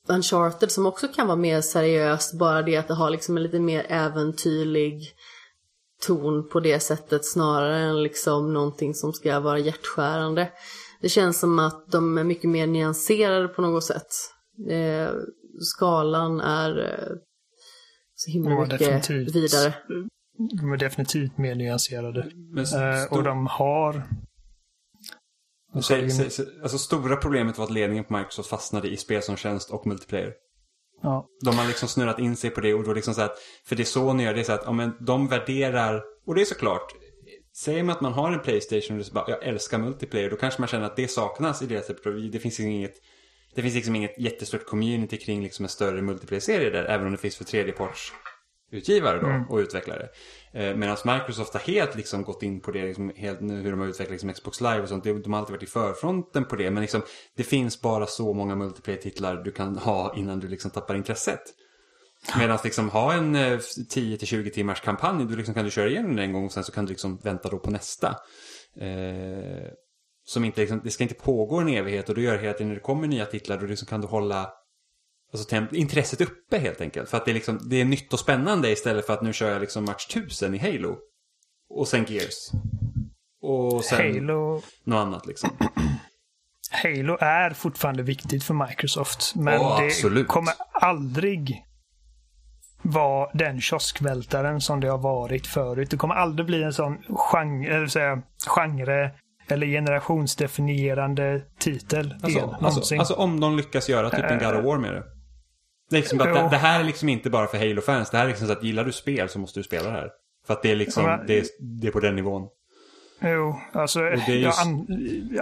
Uncharted som också kan vara mer seriöst, bara det att det har liksom en lite mer äventyrlig ton på det sättet snarare än liksom någonting som ska vara hjärtskärande. Det känns som att de är mycket mer nyanserade på något sätt. Eh, skalan är eh, så himla Ja, mycket definitivt. vidare. De är definitivt mer nyanserade. Eh, och de har... Säg- säg- säg- Alltså stora problemet var att ledningen på Microsoft fastnade i spel som tjänst och multiplayer. Ja, De har liksom snurrat in sig på det och då liksom så att, för det är så ni gör, det är så att, ja men de värderar, och det är såklart, säger man att man har en Playstation och så bara, jag älskar multiplayer, då kanske man känner att det saknas i deras repertoar. Det finns inget, det finns liksom inget jättestort community kring liksom en större multiplayer-serie där, även om det finns för tredjeparts utgivare då och utvecklare. Eh, medan Microsoft har helt liksom gått in på det, liksom, helt nu hur de har utvecklat liksom Xbox Live och sånt. De har alltid varit i förfronten på det. Men liksom, det finns bara så många multiplayer-titlar du kan ha innan du liksom tappar intresset. Medan liksom ha en eh, 10-20 timmars kampanj, då liksom kan du köra igenom den en gång och sen så kan du liksom vänta då på nästa. Eh, som inte liksom, det ska inte pågå en evighet och du gör hela tiden när det kommer nya titlar då liksom kan du hålla alltså, intresset uppe helt enkelt. För att det är, liksom, det är nytt och spännande istället för att nu kör jag liksom match 1000 i Halo. Och sen Gears. Och sen Halo, något annat liksom. Halo är fortfarande viktigt för Microsoft. Men Ja, det absolut. kommer aldrig vara den kioskvältaren som det har varit förut. Det kommer aldrig bli en sån genre, eller säga, genre eller generationsdefinierande titel Alltså, igen, alltså, alltså om de lyckas göra typ en God of War med det. Det, är liksom att det, det här är liksom inte bara för Halo-fans. Det här är liksom så att gillar du spel så måste du spela det här. För att det är liksom, Men- det är, det är på den nivån. Jo, alltså det är just- an,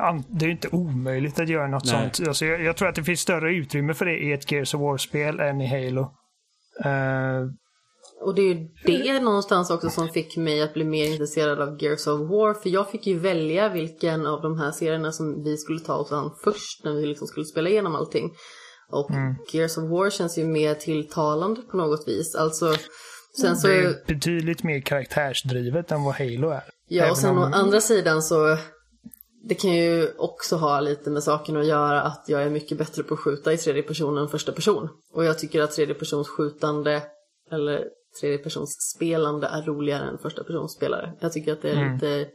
an, det är inte omöjligt att göra något Nej. sånt. Alltså, jag, jag tror att det finns större utrymme för det i ett Gears of War-spel än i Halo. Eh, Och det är ju det någonstans också som fick mig att bli mer intresserad av Gears of War. För jag fick ju välja vilken av de här serierna som vi skulle ta oss an först när vi liksom skulle spela igenom allting. Och Gears of War känns ju mer tilltalande på något vis. Alltså, sen så... det är betydligt mer karaktärsdrivet än vad Halo är. Ja, och sen om- å andra sidan så det kan ju också ha lite med saken att göra att jag är mycket bättre på att skjuta i tredje person än första person. Och jag tycker att tredje persons skjutande eller tredje persons spelande är roligare än första persons spelare. Jag tycker att det är lite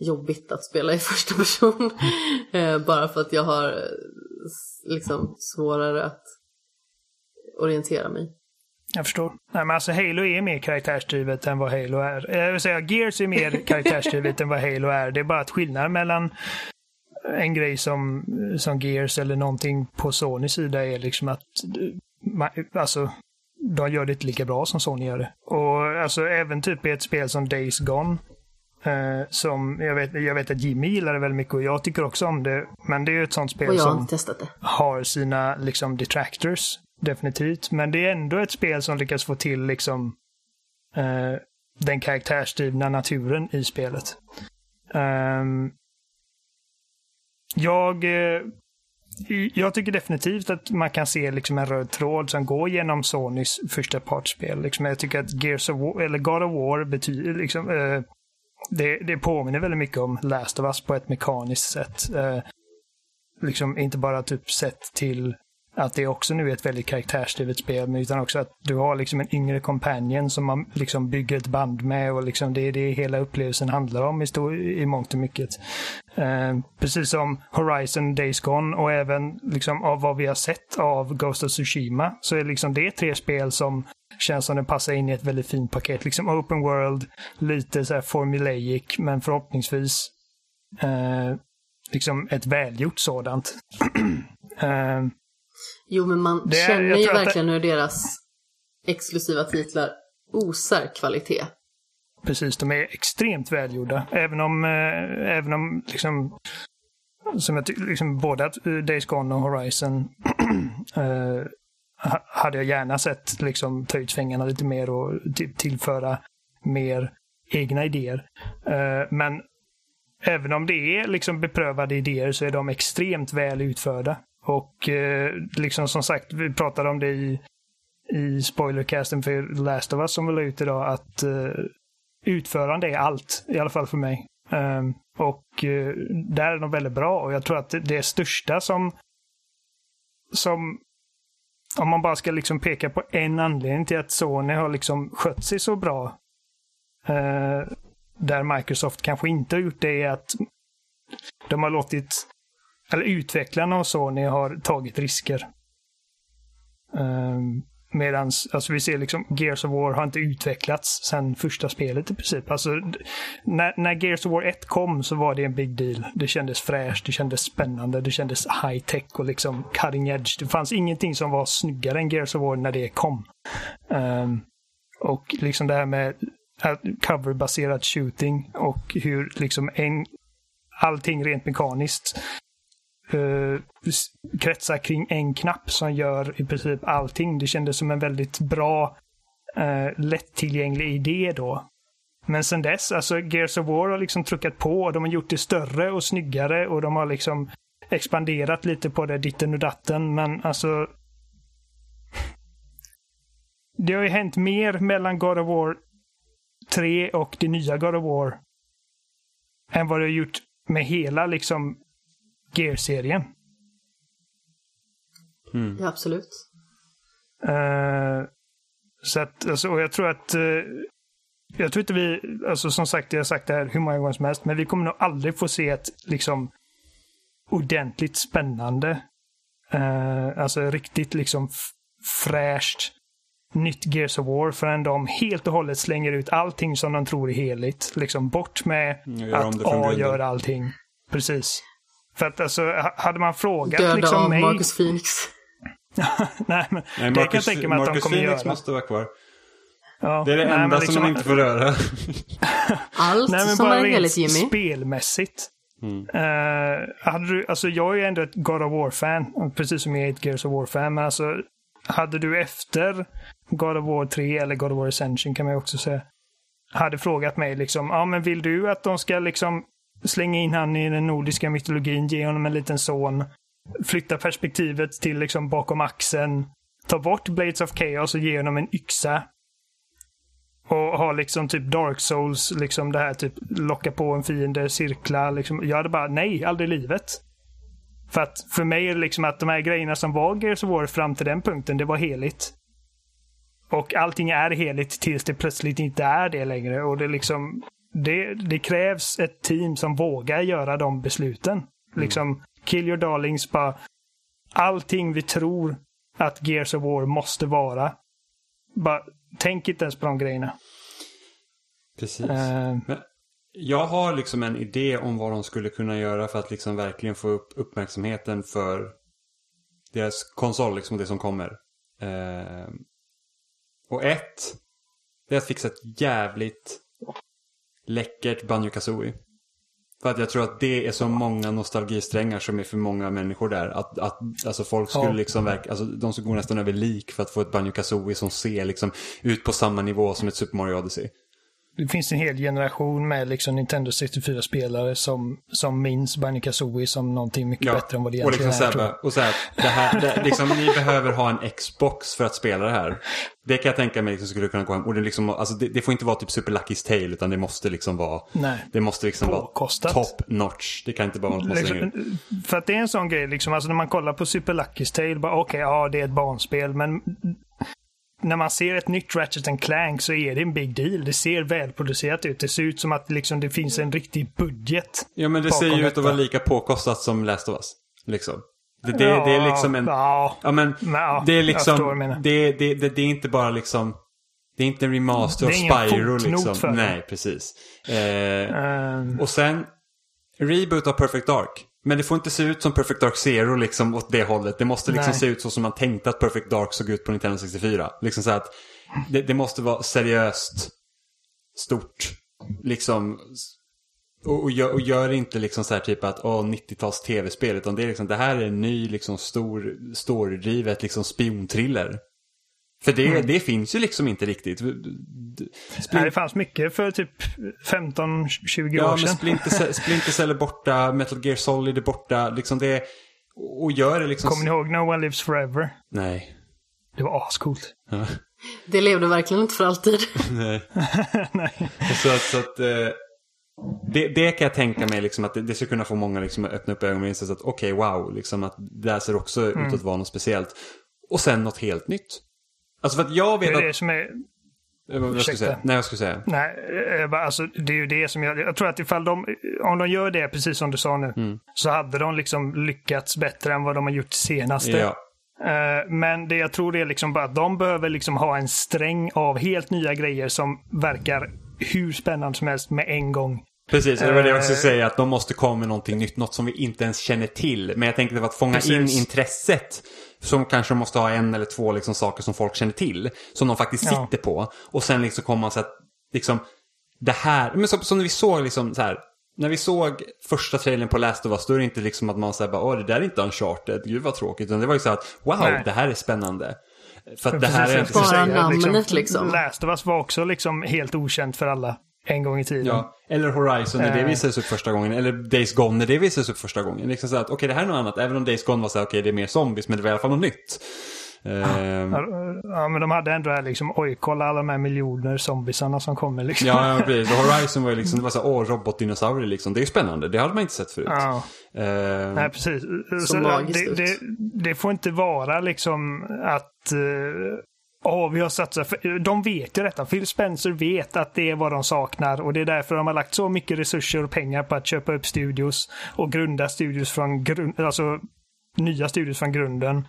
jobbigt att spela i första person. Eh, Bara för att jag har liksom svårare att orientera mig. Jag förstår. Nej, men alltså Halo är mer karaktärsdrivet än vad Halo är. Jag vill säga, Gears är mer karaktärsdrivet än vad Halo är. Det är bara att skillnaden mellan en grej som, som Gears eller någonting på Sonys sida är liksom att ma- alltså, de gör det inte lika bra som Sony gör det. Och alltså även typ i ett spel som Days Gone eh, som jag vet, jag vet att Jimmy gillar det väldigt mycket och jag tycker också om det. Men det är ju ett sånt spel som har sina liksom detractors. Definitivt. Men det är ändå ett spel som lyckas få till liksom eh, den karaktärsdrivna naturen i spelet. Ehm, jag, eh, jag tycker definitivt att man kan se liksom en röd tråd som går genom Sonys första partsspel. Liksom jag tycker att Gears of War, eller God of War betyder liksom eh, det, det påminner väldigt mycket om Last of Us på ett mekaniskt sätt. Eh, liksom inte bara typ sett till att det också nu är ett väldigt karaktärsdrivet spel, men utan också att du har liksom en yngre companion som man liksom bygger ett band med och liksom det är det hela upplevelsen handlar om i, stor, i mångt och mycket. Eh, precis som Horizon Days Gone och även liksom av vad vi har sett av Ghost of Tsushima så är liksom det tre spel som känns som det passar in i ett väldigt fint paket. Liksom open world, lite så här formulaic, men förhoppningsvis eh, liksom ett välgjort sådant. eh, Jo, men man är- känner ju att det- verkligen hur deras exklusiva titlar osar kvalitet. Precis, de är extremt välgjorda. Även om, eh, även om liksom, som jag tycker, liksom både att eh, Days Gone och Horizon eh, hade jag gärna sett liksom ta ut svängarna lite mer och typ tillföra mer egna idéer. Eh, men även om det är liksom beprövade idéer så är de extremt väl utförda. Och eh, liksom som sagt, vi pratade om det i, i spoilercasten för The Last of Us som vi la ut idag, att eh, utförande är allt, i alla fall för mig. Ehm, och där är de väldigt bra och jag tror att det, det största som, som om man bara ska liksom peka på en anledning till att Sony har liksom skött sig så bra eh, där Microsoft kanske inte har gjort det är att de har låtit, eller utvecklarna av Sony har tagit risker. Eh, Medan alltså vi ser liksom Gears of War har inte utvecklats sedan första spelet i princip. Alltså, när, när Gears of War 1 kom så var det en big deal. Det kändes fräscht, det kändes spännande, det kändes high tech och liksom cutting edge. Det fanns ingenting som var snyggare än Gears of War när det kom. Um, och liksom det här med äh, coverbaserad coverbaserat shooting och hur liksom en, allting rent mekaniskt eh, kretsar kring en knapp som gör i princip allting. Det kändes som en väldigt bra, uh, lättillgänglig idé då. Men sen dess, alltså Gears of War har liksom truckat på och de har gjort det större och snyggare och de har liksom expanderat lite på det ditten och datten, men alltså det har ju hänt mer mellan God of War 3 och det nya God of War än vad det har gjort med hela liksom Gear-serien. Ja, absolut. Eh, så att, alltså, och jag tror att eh, jag tror inte vi, alltså som sagt, jag har sagt det här hur många gånger som helst, men vi kommer nog aldrig få se ett liksom ordentligt spännande, eh, alltså riktigt liksom fräscht nytt Gears of War förrän de helt och hållet slänger ut allting som de tror är heligt. Liksom bort med Mm, att A grunden. gör allting. Precis. För att alltså, ha- hade man frågat Döda liksom av mig... Marcus Phoenix. nej, men Nej, det kan jag Marcus, tänka mig att de Marcus kommer Phoenix göra. måste vara kvar. Ja, Det är det nej, enda liksom- som man inte får röra. Allt Nej, men som bara är rent Jimmy. spelmässigt. Mm. Eh, hade du, alltså jag är ju ändå ett God of War-fan, precis som jag är ett Gears of War-fan. Men alltså, hade du efter God of War 3 eller God of War Ascension kan man ju också säga, hade frågat mig liksom, ja men vill du att de ska liksom slänga in han i den nordiska mytologin, ge honom en liten son, flytta perspektivet till liksom bakom axeln, ta bort Blades of Chaos och ge honom en yxa och ha liksom typ Dark Souls, liksom det här typ locka på en fiende, cirkla. Liksom. Jag hade bara nej, aldrig i livet. För att för mig är det liksom att de här grejerna som var Gears of War fram till den punkten, det var heligt. Och allting är heligt tills det plötsligt inte är det längre. Och det liksom, det, det krävs ett team som vågar göra de besluten. Liksom, kill your darlings, bara allting vi tror att Gears of War måste vara. Bara, tänk inte ens på de grejerna. Precis. Men jag har liksom en idé om vad de skulle kunna göra för att liksom verkligen få upp uppmärksamheten för deras konsol, liksom det som kommer. Eh, och ett, det är att fixa ett jävligt läckert Banjo Kazooie. För att jag tror att det är så många nostalgisträngar som är för många människor där. Att, att alltså folk skulle Ja. liksom verka, alltså de som går nästan över lik för att få ett Banjo Kazooie som ser liksom ut på samma nivå som ett Super Mario Odyssey. Det finns en hel generation med liksom Nintendo 64-spelare som, som minns Banjo Kazooie som någonting mycket bättre än vad det och egentligen liksom är. och så här, det här, det, liksom, ni behöver ha en Xbox för att spela det här. Det kan jag tänka mig liksom, skulle kunna gå hem. Och det, liksom, alltså, det, det får inte vara typ Super Lucky's Tale utan det måste liksom vara, Nej. det måste liksom vara Påkostat. top notch. Det kan inte bara vara något man slänger. Liksom, för att det är en sån grej, liksom, alltså när man kollar på Super Lucky's Tale, bara okej, ja det är ett barnspel, men när man ser ett nytt Ratchet and Clank så är det en big deal. Det ser välproducerat ut. Det ser ut som att liksom, det finns en riktig budget. Ja men det ser ju ut att vara lika påkostat som Last of Us. Liksom. Det, det, det är liksom en... Ja, Ja men Ja, det är liksom, det, det, det, det är inte bara liksom, det är inte en remaster av Spyro liksom. för. Nej, precis. Eh, ehm, och sen, reboot av Perfect Dark. Men det får inte se ut som Perfect Dark Zero liksom åt det hållet. Det måste liksom Nej. se ut så som man tänkte att Perfect Dark såg ut på Nintendo 64. Liksom så att det, det måste vara seriöst, stort, liksom. Och, och, gör, och gör inte liksom så här typ att åh, 90-tals tv-spel. Utan det är liksom, det här är en ny liksom stor, storydrivet liksom spionthriller. För det, Mm. det finns ju liksom inte riktigt. nej, det fanns mycket för typ 15-20 Ja, år men sedan. Splinter, Cell- Splinter Cell är borta, Metal Gear Solid är borta. Liksom det, och gör det liksom... Kommer ni ihåg No One Lives Forever? Nej. Det var ascoolt. Ja, Det levde verkligen inte för alltid. nej. nej. Så, att- så att, eh, det, det kan jag tänka mig liksom att det, det skulle kunna få många liksom att öppna upp ögonen och att okej, wow, liksom att det här ser också Mm. ut att vara något speciellt. Och sen något helt nytt. Alltså för att jag Det vet är det att... som är... eh, Vad jag ursäkta. säga? Nej, jag säga? Nej, jag bara, alltså, det är ju det som jag... Jag tror att ifall de... Om de gör det, precis som du sa nu, Mm. så hade de liksom lyckats bättre än vad de har gjort senaste. Ja. Eh, Men det jag tror är liksom bara att de behöver liksom ha en sträng av helt nya grejer som verkar hur spännande som helst med en gång. Precis, det var det jag skulle Eh. säga. Att de måste komma med någonting nytt. Något som vi inte ens känner till. Men jag tänkte för att fånga Precis. in intresset. Så kanske måste ha en eller två liksom saker som folk känner till. Som de faktiskt Ja. sitter på. Och sen liksom kommer man så att liksom det här. Men som, som vi såg liksom så här. När vi såg första trailern på Last of Us. Då är det inte liksom att man säger bara åh det där är inte Uncharted. Gud vad tråkigt. Utan det var ju så att wow Nej. det här är spännande. För att det här är inte skulle Bara namnet, liksom. Last of Us var också liksom helt okänt för alla en gång i tiden. Ja, eller Horizon när det Eh. visades upp första gången. Eller Days Gone när det visades upp första gången. Liksom så att okej det här är något annat. Även om Days Gone var så här, okej det är mer zombies men det var i alla fall något nytt. Ehm, Ja, Ja, men de hade ändå det här liksom, oj, kolla alla de här miljoner zombisarna som kommer liksom. ja, ja, precis. Horizon var ju liksom, det var så här, åh robotdinosaurier liksom. Det är ju spännande. Det hade man inte sett förut. Ja. Ehm, Nej, precis. magiskt det, ut. det, det får inte vara liksom att uh, Åh, vi har satsat. De vet ju detta. Phil Spencer vet att det är vad de saknar och det är därför de har lagt så mycket resurser och pengar på att köpa upp studios och grunda studios från grund, alltså nya studios från grunden.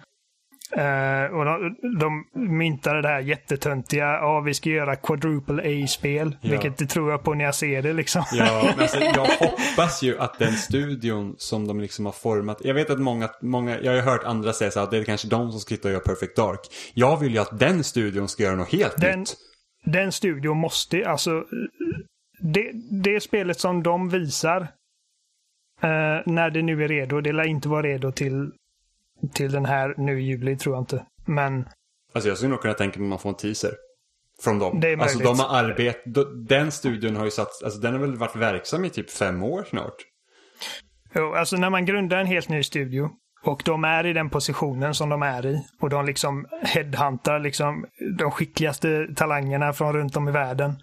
Eh, och de, de myntade det här jättetöntiga, ja vi ska göra quadruple A-spel. Ja. Vilket det tror jag på när jag ser det liksom. Ja, alltså, jag hoppas ju att den studion som de liksom har format. Jag vet att många, många jag har hört andra säga så här, att det är kanske de som ska hitta och göra Perfect Dark. Jag vill ju att den studion ska göra något helt Den- nytt. den studion måste, alltså det, det spelet som de visar eh, när det nu är redo, det lär inte vara redo till, till den här nu i juli tror jag inte. Men Alltså jag skulle nog kunna tänka mig att man får en teaser. Från dem. Det är alltså möjligt. de har arbetat, den studion har ju satt, alltså den har väl varit verksam i typ fem år snart. jo, alltså när man grundar en helt ny studio och de är i den positionen som de är i och de liksom headhuntar liksom de skickligaste talangerna från runt om i världen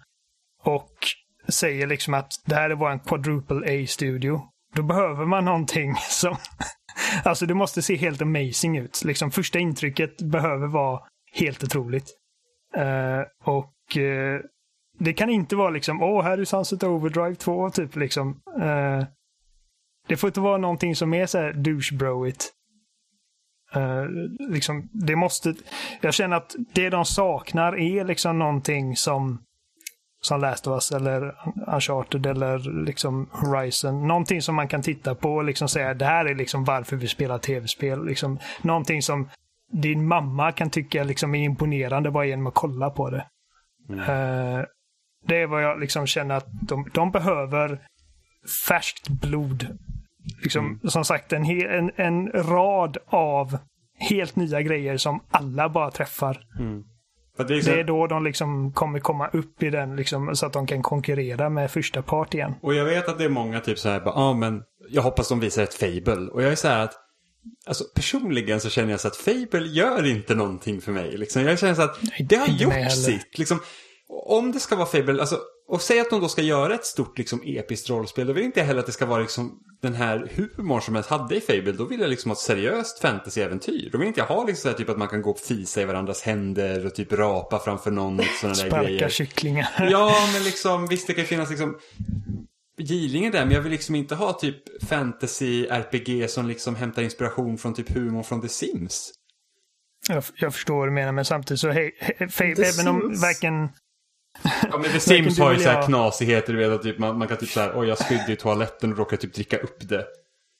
och säger liksom att det här är vår quadruple A-studio. Då behöver man någonting som... alltså det måste se helt amazing ut. Liksom första intrycket behöver vara helt otroligt. Uh, och uh, det kan inte vara liksom, åh, här är Sunset Overdrive 2, typ liksom. Uh, det får inte vara någonting som är så här douchebroigt. Uh, liksom, det måste... Jag känner att det de saknar är liksom någonting som som Last of Us eller Uncharted eller liksom Horizon. Någonting som man kan titta på och liksom säga det här är liksom varför vi spelar tv-spel. Liksom, någonting som din mamma kan tycka liksom är imponerande bara genom att kolla på det. Eh, det är vad jag liksom känner att de, de behöver färskt blod. Liksom, Som sagt, en, en, en rad av helt nya grejer som alla bara träffar. För det, är det är då de liksom kommer komma upp i den liksom, så att de kan konkurrera med första part igen. Och jag vet att det är många typ så här, ja ah, men jag hoppas de visar ett Fable. Och jag är så här att, alltså personligen så känner jag så att Fable gör inte någonting för mig. Liksom. Jag känner så att det har gjort sitt. Liksom, om det ska vara Fable, alltså och säg att de då ska göra ett stort liksom, episkt rollspel. Då vill inte jag heller att det ska vara liksom, den här humorn som jag hade i Fable. Då vill jag liksom ha ett seriöst fantasyäventyr. Då vill inte jag ha liksom så här, typ att man kan gå och fisa i varandras händer och typ rapa framför någon. Såna där Sparka grejer. kycklingar. Ja, men liksom visst det kan finnas liksom Gilingen där, men jag vill liksom inte ha typ fantasy-RPG som liksom hämtar inspiration från typ humor från The Sims. Jag, jag förstår vad du menar, men samtidigt så, hej, hej, även om varken Ja men Sims har ju så här knasigheter, du vet att typ, man, man kan typ så här, oj jag spydde i toaletten och råkade typ dricka upp det.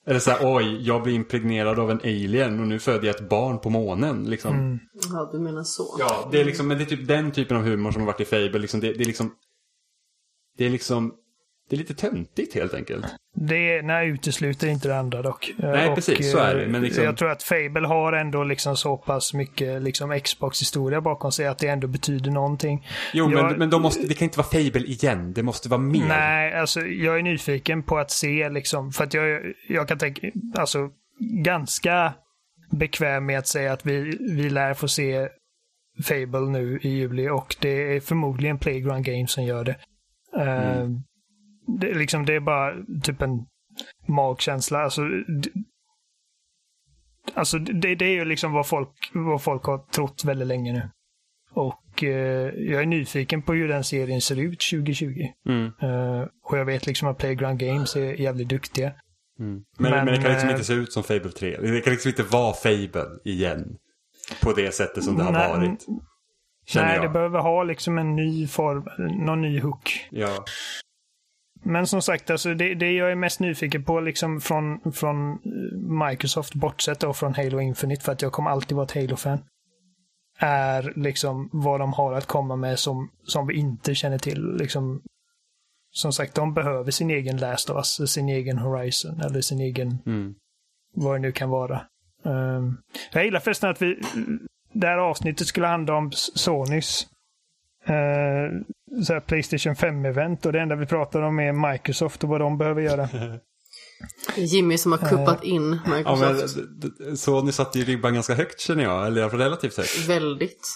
Eller så här, oj, jag blir impregnerad av en alien och nu föder jag ett barn på månen. Liksom. Mm. Ja, du menar så. Ja, det är liksom, men det är typ den typen av humor som har varit i Fable. Liksom, det, det är liksom, det är liksom det är lite töntigt helt enkelt. Det nej, utesluter inte det andra dock. Nej, och, precis. Så är det. Men liksom... Jag tror att Fable har ändå liksom så pass mycket liksom Xbox-historia bakom sig att det ändå betyder någonting. Jo, jag... men, men då måste, det kan inte vara Fable igen. Det måste vara mer. Nej, alltså jag är nyfiken på att se liksom. För att jag, jag kan tänka, alltså ganska bekväm med att säga att vi, vi lär få se Fable nu i juli och det är förmodligen Playground Games som gör det. Mm. Det, liksom, det är bara typ en magkänsla. Alltså, det, alltså det, det är ju liksom vad folk, vad folk har trott väldigt länge nu. Och eh, jag är nyfiken på hur den serien ser ut 2020. Mm. Uh, och jag vet liksom att Playground Games är jävligt duktiga. Mm. Men, men, men, det kan liksom äh, inte se ut som Fable 3. Det kan liksom inte vara Fable igen. På det sättet som det har nej, varit. Nej, jag. det behöver ha liksom en ny form, någon ny hook. Ja. Men som sagt, alltså det, det jag är mest nyfiken på liksom från, från eh, Microsoft, bortsett då från Halo Infinite, för att jag kommer alltid vara ett Halo-fan, är liksom vad de har att komma med som, som vi inte känner till. Liksom, som sagt, de behöver sin egen Last of Us, sin egen Horizon eller sin egen, mm. vad det nu kan vara. Um, jag gillar förresten att vi, det här avsnittet skulle handla om Sonys så här Playstation 5-event och det enda vi pratar om är Microsoft och vad de behöver göra. Jimmy som har kuppat uh, in Microsoft. Ja, men, Sony satte ju ribban ganska högt känner jag, eller i alla fall relativt högt. Väldigt.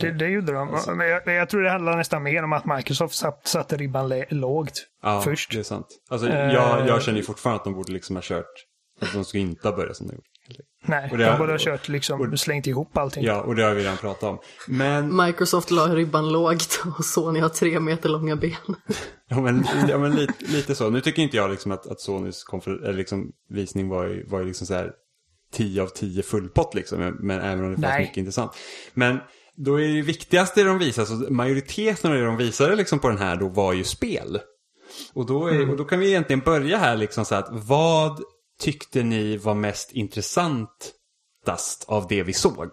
Det, det gjorde de. Alltså. Men jag, jag, tror det handlar nästan mer om att Microsoft satt, satte ribban lågt ja, först. det är sant. Alltså, jag, jag känner ju fortfarande att de borde liksom ha kört. Att de ska inte ha börjat som de gjort. Nej, och det de borde ha kört liksom, och, slängt ihop allting. Ja, och det har vi redan pratat om. Men... Microsoft la ribban lågt och Sony har tre meter långa ben. ja, men, ja, men lite, lite så. Nu tycker inte jag liksom att, att Sonys liksom, visning var ju, var ju liksom så här 10 av 10 fullpott liksom. Men även om det fanns mycket intressant. Men då är det viktigaste de visar, så majoriteten av det de visade liksom på den här då var ju spel. Och då, är, mm. och då kan vi egentligen börja här liksom så att vad tyckte ni var mest intressantast av det vi såg?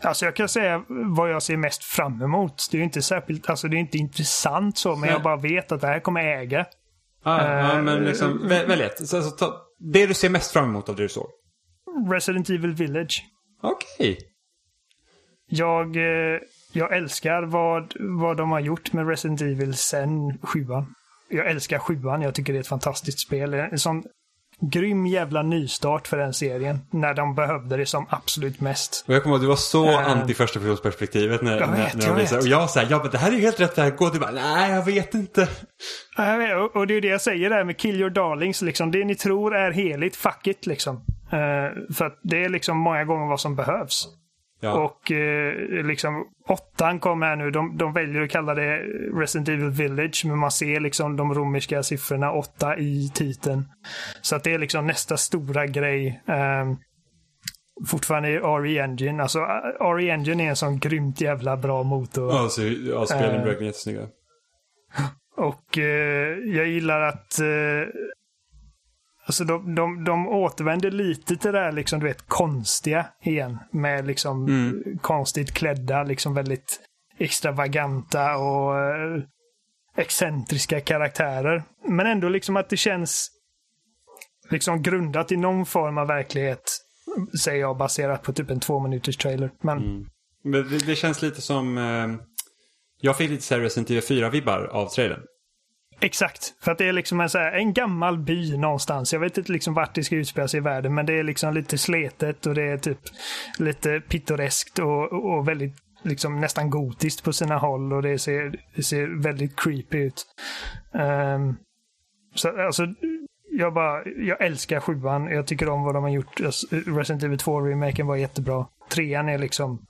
Alltså jag kan säga vad jag ser mest fram emot. Det är inte särskilt, alltså det är inte intressant så, men Nej. jag bara vet att det här kommer äga. Ah, uh, ja, men liksom, välj, välj ett. Så, så, ta, det du ser mest fram emot av det du såg? Resident Evil Village. Okej. Okay. Jag, eh, jag älskar vad, vad de har gjort med Resident Evil sen sjuan jag älskar sjuan. Jag tycker det är ett fantastiskt spel. En sån grym jävla nystart för den serien. När de behövde det som absolut mest. Och jag kommer ihåg att du var så uh, anti första perspektivet när, jag vet, när, när de visade. Och jag sa, ja men det här är helt rätt väg gå. Du bara, nej jag vet inte. Jag vet, och det är det jag säger där med Kill Your Darlings. Liksom. Det ni tror är heligt, fuck it liksom. Uh, för att det är liksom många gånger vad som behövs. Ja. Och eh, liksom åttan kom här nu. De, de väljer att kalla det Resident Evil Village. Men man ser liksom de romerska siffrorna åtta i titeln. Så att det är liksom nästa stora grej. Um, fortfarande i RE Engine. Alltså RE Engine är en sån grymt jävla bra motor. Ja, så, ja spelen uh, verkligen jättesnygga. Och uh, jag gillar att uh, Alltså de, de, de återvänder lite till det där liksom, du vet, konstiga igen. Med liksom mm. konstigt klädda, liksom väldigt extravaganta och eh, excentriska karaktärer. Men ändå liksom att det känns liksom grundat i någon form av verklighet. Säger jag baserat på typ en två minuters trailer. Men mm. Men det, det känns lite som... Eh, jag fick lite så här Resident Evil 4-vibbar av trailern. Exakt, för att det är liksom en, så här, en gammal by någonstans. Jag vet inte liksom vart det ska utspela sig i världen, men det är liksom lite sletet och det är typ lite pittoreskt och, och väldigt liksom nästan gotiskt på sina håll och det ser, det ser väldigt creepy ut. Um, så alltså, jag bara, jag älskar sjuan. Jag tycker om vad de har gjort. Alltså, Resident Evil 2-remaken var jättebra. Trean är liksom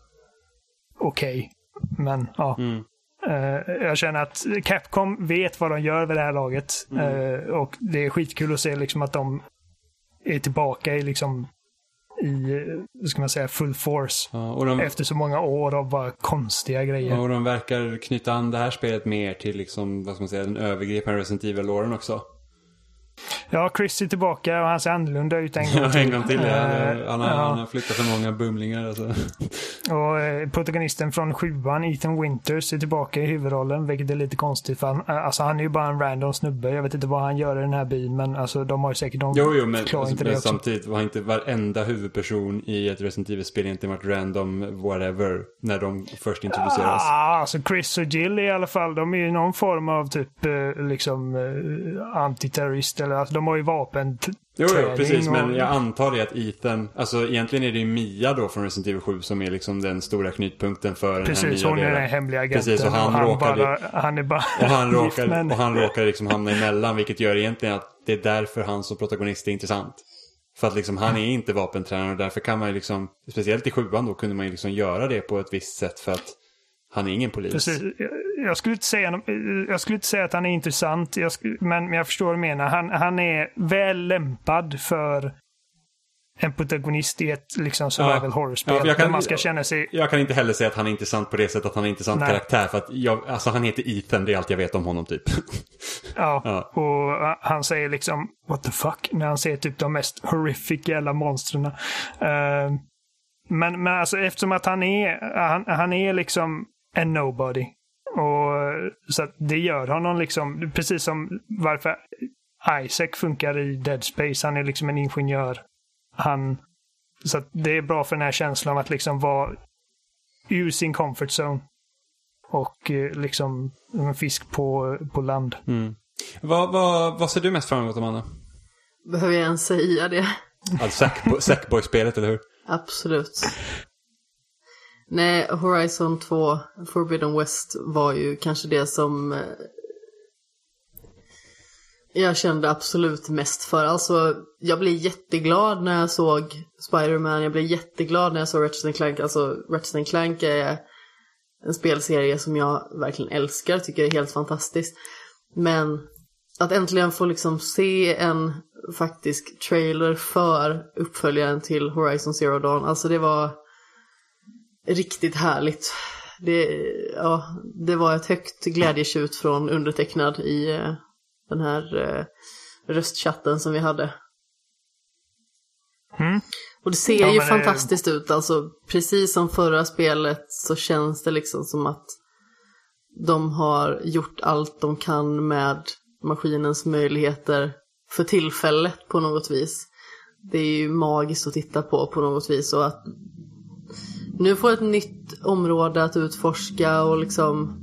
okej. Okay. Men ja. Mm. Uh, jag känner att Capcom vet vad de gör vid det här laget. Mm. Uh, och det är skitkul att se liksom att de är tillbaka i liksom i, ska man säga, full force. Ja, de, efter så många år av bara konstiga grejer. Och de verkar knyta an det här spelet mer till liksom, vad ska man säga, den övergripande Resident Evil-låren också. Ja, Chris är tillbaka och han ser annorlunda ut en gång till. Ja, en gång till. Ja. Han, har, ja. han har flyttat för många bumlingar. Alltså. Och eh, protagonisten från sjuan, Ethan Winters, är tillbaka i huvudrollen, vilket är lite konstigt. För han, eh, alltså, han är ju bara en random snubbe. Jag vet inte vad han gör i den här byn, men alltså, de har ju säkert någon Jo, jo, men, alltså, men samtidigt var inte varenda huvudperson i ett Resident Evil-spel egentligen varit random whatever när de först introduceras. Ah, alltså Chris och Jill i alla fall, de är ju någon form av typ eh, liksom antiterrorist eller alltså, de har ju vapen Jo, jo precis. Och... Men jag antar det att Ethan, alltså egentligen är det ju Mia då från Resident Evil 7 som är liksom den stora knutpunkten för precis, den här nya hon är den hemliga agenten. Precis, och han, och han råkar, bara, han är bara och han råkar, men... och han råkar liksom hamna emellan, vilket gör egentligen att det är därför han som protagonist är intressant. För att liksom han är inte vapentränare och därför kan man ju liksom, speciellt i sjuan då, kunde man ju liksom göra det på ett visst sätt för att han är ingen polis. Precis. Jag skulle inte säga, jag skulle inte säga att han är intressant, jag skulle, men, jag förstår vad du menar. Han, han är väl lämpad för en protagonist i ett liksom, survival ja. horror-spel. Ja, kan, man ska känna sig... Jag kan inte heller säga att han är intressant på det sättet att han är intressant Nej. karaktär. För att jag, alltså, han heter Ethan, det är allt jag vet om honom typ. Ja, ja, och han säger liksom what the fuck när han ser typ de mest horrific jävla monstren. Uh, men, men alltså eftersom att han är, han, han är liksom en nobody. Och, så det gör honom liksom, precis som varför Isaac funkar i Dead Space. Han är liksom en ingenjör. Han, så det är bra för den här känslan att liksom vara ur sin comfort zone. Och eh, liksom en fisk på, på land. Mm. Vad, vad, vad ser du mest fram emot, Amanda? Behöver jag ens säga det? Alltså Sackboy-spelet, eller hur? Absolut. Nej, Horizon 2 Forbidden West var ju kanske det som eh, jag kände absolut mest för. Alltså, jag blev jätteglad när jag såg Spiderman. Jag blev jätteglad när jag såg Ratchet Clank. Alltså, Ratchet Clank är en spelserie som jag verkligen älskar. Tycker är helt fantastiskt. Men att äntligen få liksom se en faktisk trailer för uppföljaren till Horizon Zero Dawn. Alltså det var riktigt härligt. Det, ja, det var ett högt glädjetjut från undertecknad i eh, den här eh, röstchatten som vi hade. Mm. Och det ser ja, ju fantastiskt det... ut, alltså precis som förra spelet så känns det liksom som att de har gjort allt de kan med maskinens möjligheter för tillfället på något vis. Det är ju magiskt att titta på på något vis och att nu få ett nytt område att utforska och liksom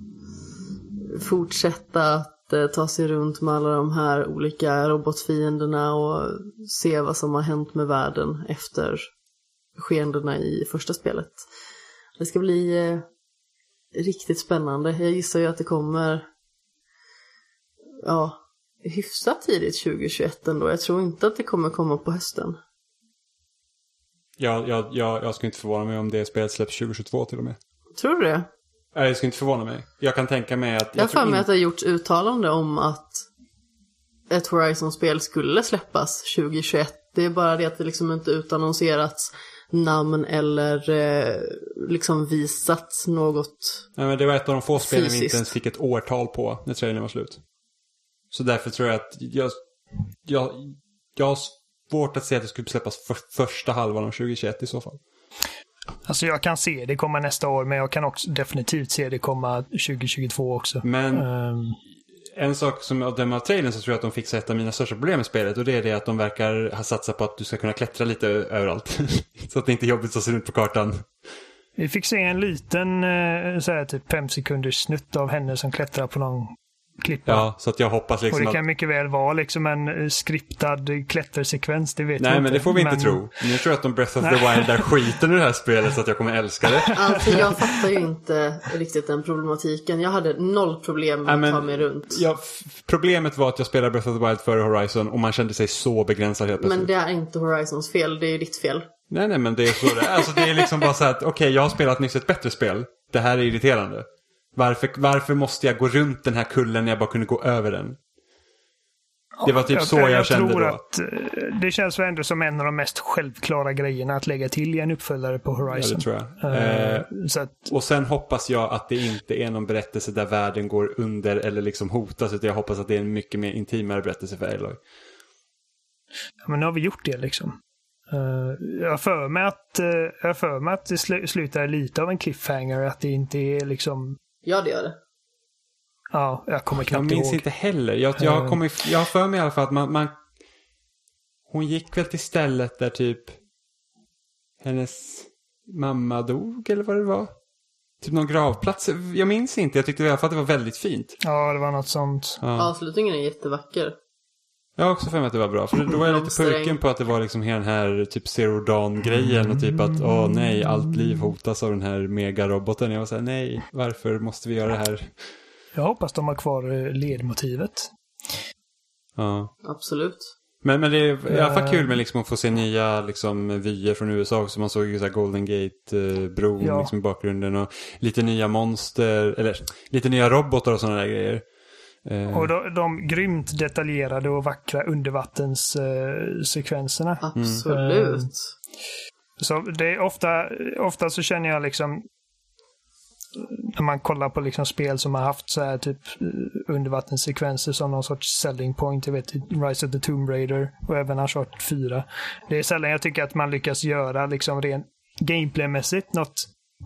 fortsätta att eh, ta sig runt med alla de här olika robotfienderna och se vad som har hänt med världen efter skeendena i första spelet. Det ska bli eh, riktigt spännande. Jag gissar ju att det kommer ja, hyfsat tidigt 2021 ändå. Jag tror inte att det kommer komma på hösten. Ja, jag, jag, jag skulle inte förvåna mig om det spelet släpps 2022 till och med. Tror du det? Nej, det skulle inte förvåna mig. Jag kan tänka mig att... Jag har för mig in... att det har gjorts uttalande om att ett Horizon-spel skulle släppas 2021. Det är bara det att det liksom inte utannonserats namn eller eh, liksom visats något Nej, men det var ett av de få spelen vi inte ens fick ett årtal på när trailern var slut. Så därför tror jag att jag, jag, jag har svårt att se att det skulle släppas för första halvan av 2021 i så fall. Alltså jag kan se det komma nästa år, men jag kan också definitivt se det komma 2022 också. Men um... en sak som jag dömer av trailern så tror jag att de fixar ett av mina största problem med spelet och det är det att de verkar ha satsat på att du ska kunna klättra lite överallt. så att det inte är jobbigt att se runt på kartan. Vi fick se en liten eh, så här, typ fem sekunders snutt av henne som klättrar på någon klippa. Ja, så att jag hoppas liksom Och det kan att... mycket väl vara liksom en eh, skriptad klättersekvens, det vet Nej, vi men det får vi inte men- tro. Nu tror jag att de Breath of the Wild där skiten i det här spelet så att jag kommer älska det. Alltså jag fattar ju inte riktigt den problematiken. Jag hade noll problem med Nej, att ta mig runt. Ja, problemet var att jag spelade Breath of the Wild före Horizon och man kände sig så begränsad helt plötsligt. Men det är inte Horizons fel, det är ju ditt fel. Nej, nej, men det är så det är. Alltså det är liksom bara så att okej, jag har spelat nyss ett bättre spel. Det här är irriterande. Varför, varför måste jag gå runt den här kullen när jag bara kunde gå över den? Det var typ så jag, kände tror då. att eh, det känns väl ändå som en av de mest självklara grejerna att lägga till i en uppföljare på Ja, Horizon. det tror jag. Eh, så att, och sen hoppas jag att det inte är någon berättelse där världen går under eller liksom hotas. Utan jag hoppas att det är en mycket mer intimare berättelse för Aloy. ja, men nu har vi gjort det liksom. Eh, jag för mig att, eh, jag för mig att det sl- slutar lite av en cliffhanger. Att det inte är liksom... Ja, det gör det. Ja, jag kommer Jag knappt minns ihåg. inte heller. Jag, jag, Eh. kommer, jag har för mig i alla fall att man, man... Hon gick väl till stället där typ hennes mamma dog eller vad det var. Typ någon gravplats. Jag minns inte. Jag tyckte i alla fall att det var väldigt fint. Ja, det var något sånt. Ja. Avslutningen är jättevacker. Jag har också för mig att det var bra. För då var jag lite purken på att det var liksom hela den här typ Zero Dawn-grejen. Och typ att åh nej, allt liv hotas av den här megaroboten. Jag var såhär, nej, varför måste vi göra det här? Jag hoppas de har kvar eh, ledmotivet. Ja. Absolut. Men, men det är i alla fall Eh. kul med liksom att få se nya liksom, vyer från USA också. Man såg ju så här Golden Gate-bron Ja. liksom, i bakgrunden. Och lite nya monster, eller lite nya robotar och sådana där grejer. Eh, Och de, de grymt detaljerade och vackra undervattenssekvenserna. Absolut. Så det är ofta, ofta så känner jag liksom när man kollar på liksom spel som har haft så här typ eh, undervattenssekvenser som någon sorts selling point. Jag vet Rise of the Tomb Raider och även Uncharted 4. Det är sällan jag tycker att man lyckas göra liksom rent gameplaymässigt något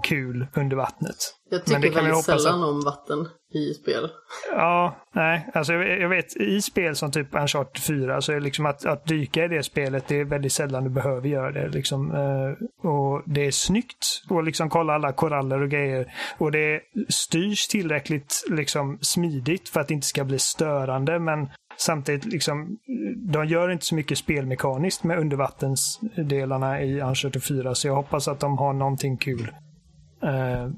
kul under vattnet. Jag Men det tycker kan vi väldigt hoppas sällan om vatten i spel. Ja, nej. Alltså jag, jag vet i spel som typ Uncharted 4 så är det liksom att, att dyka i det spelet, det är väldigt sällan du behöver göra det. Liksom. Eh, och det är snyggt och liksom kolla alla koraller och grejer. Och det styrs tillräckligt liksom smidigt för att det inte ska bli störande. Men samtidigt, liksom, de gör inte så mycket spelmekaniskt med undervattensdelarna i Uncharted 4. Så jag hoppas att de har någonting kul eh,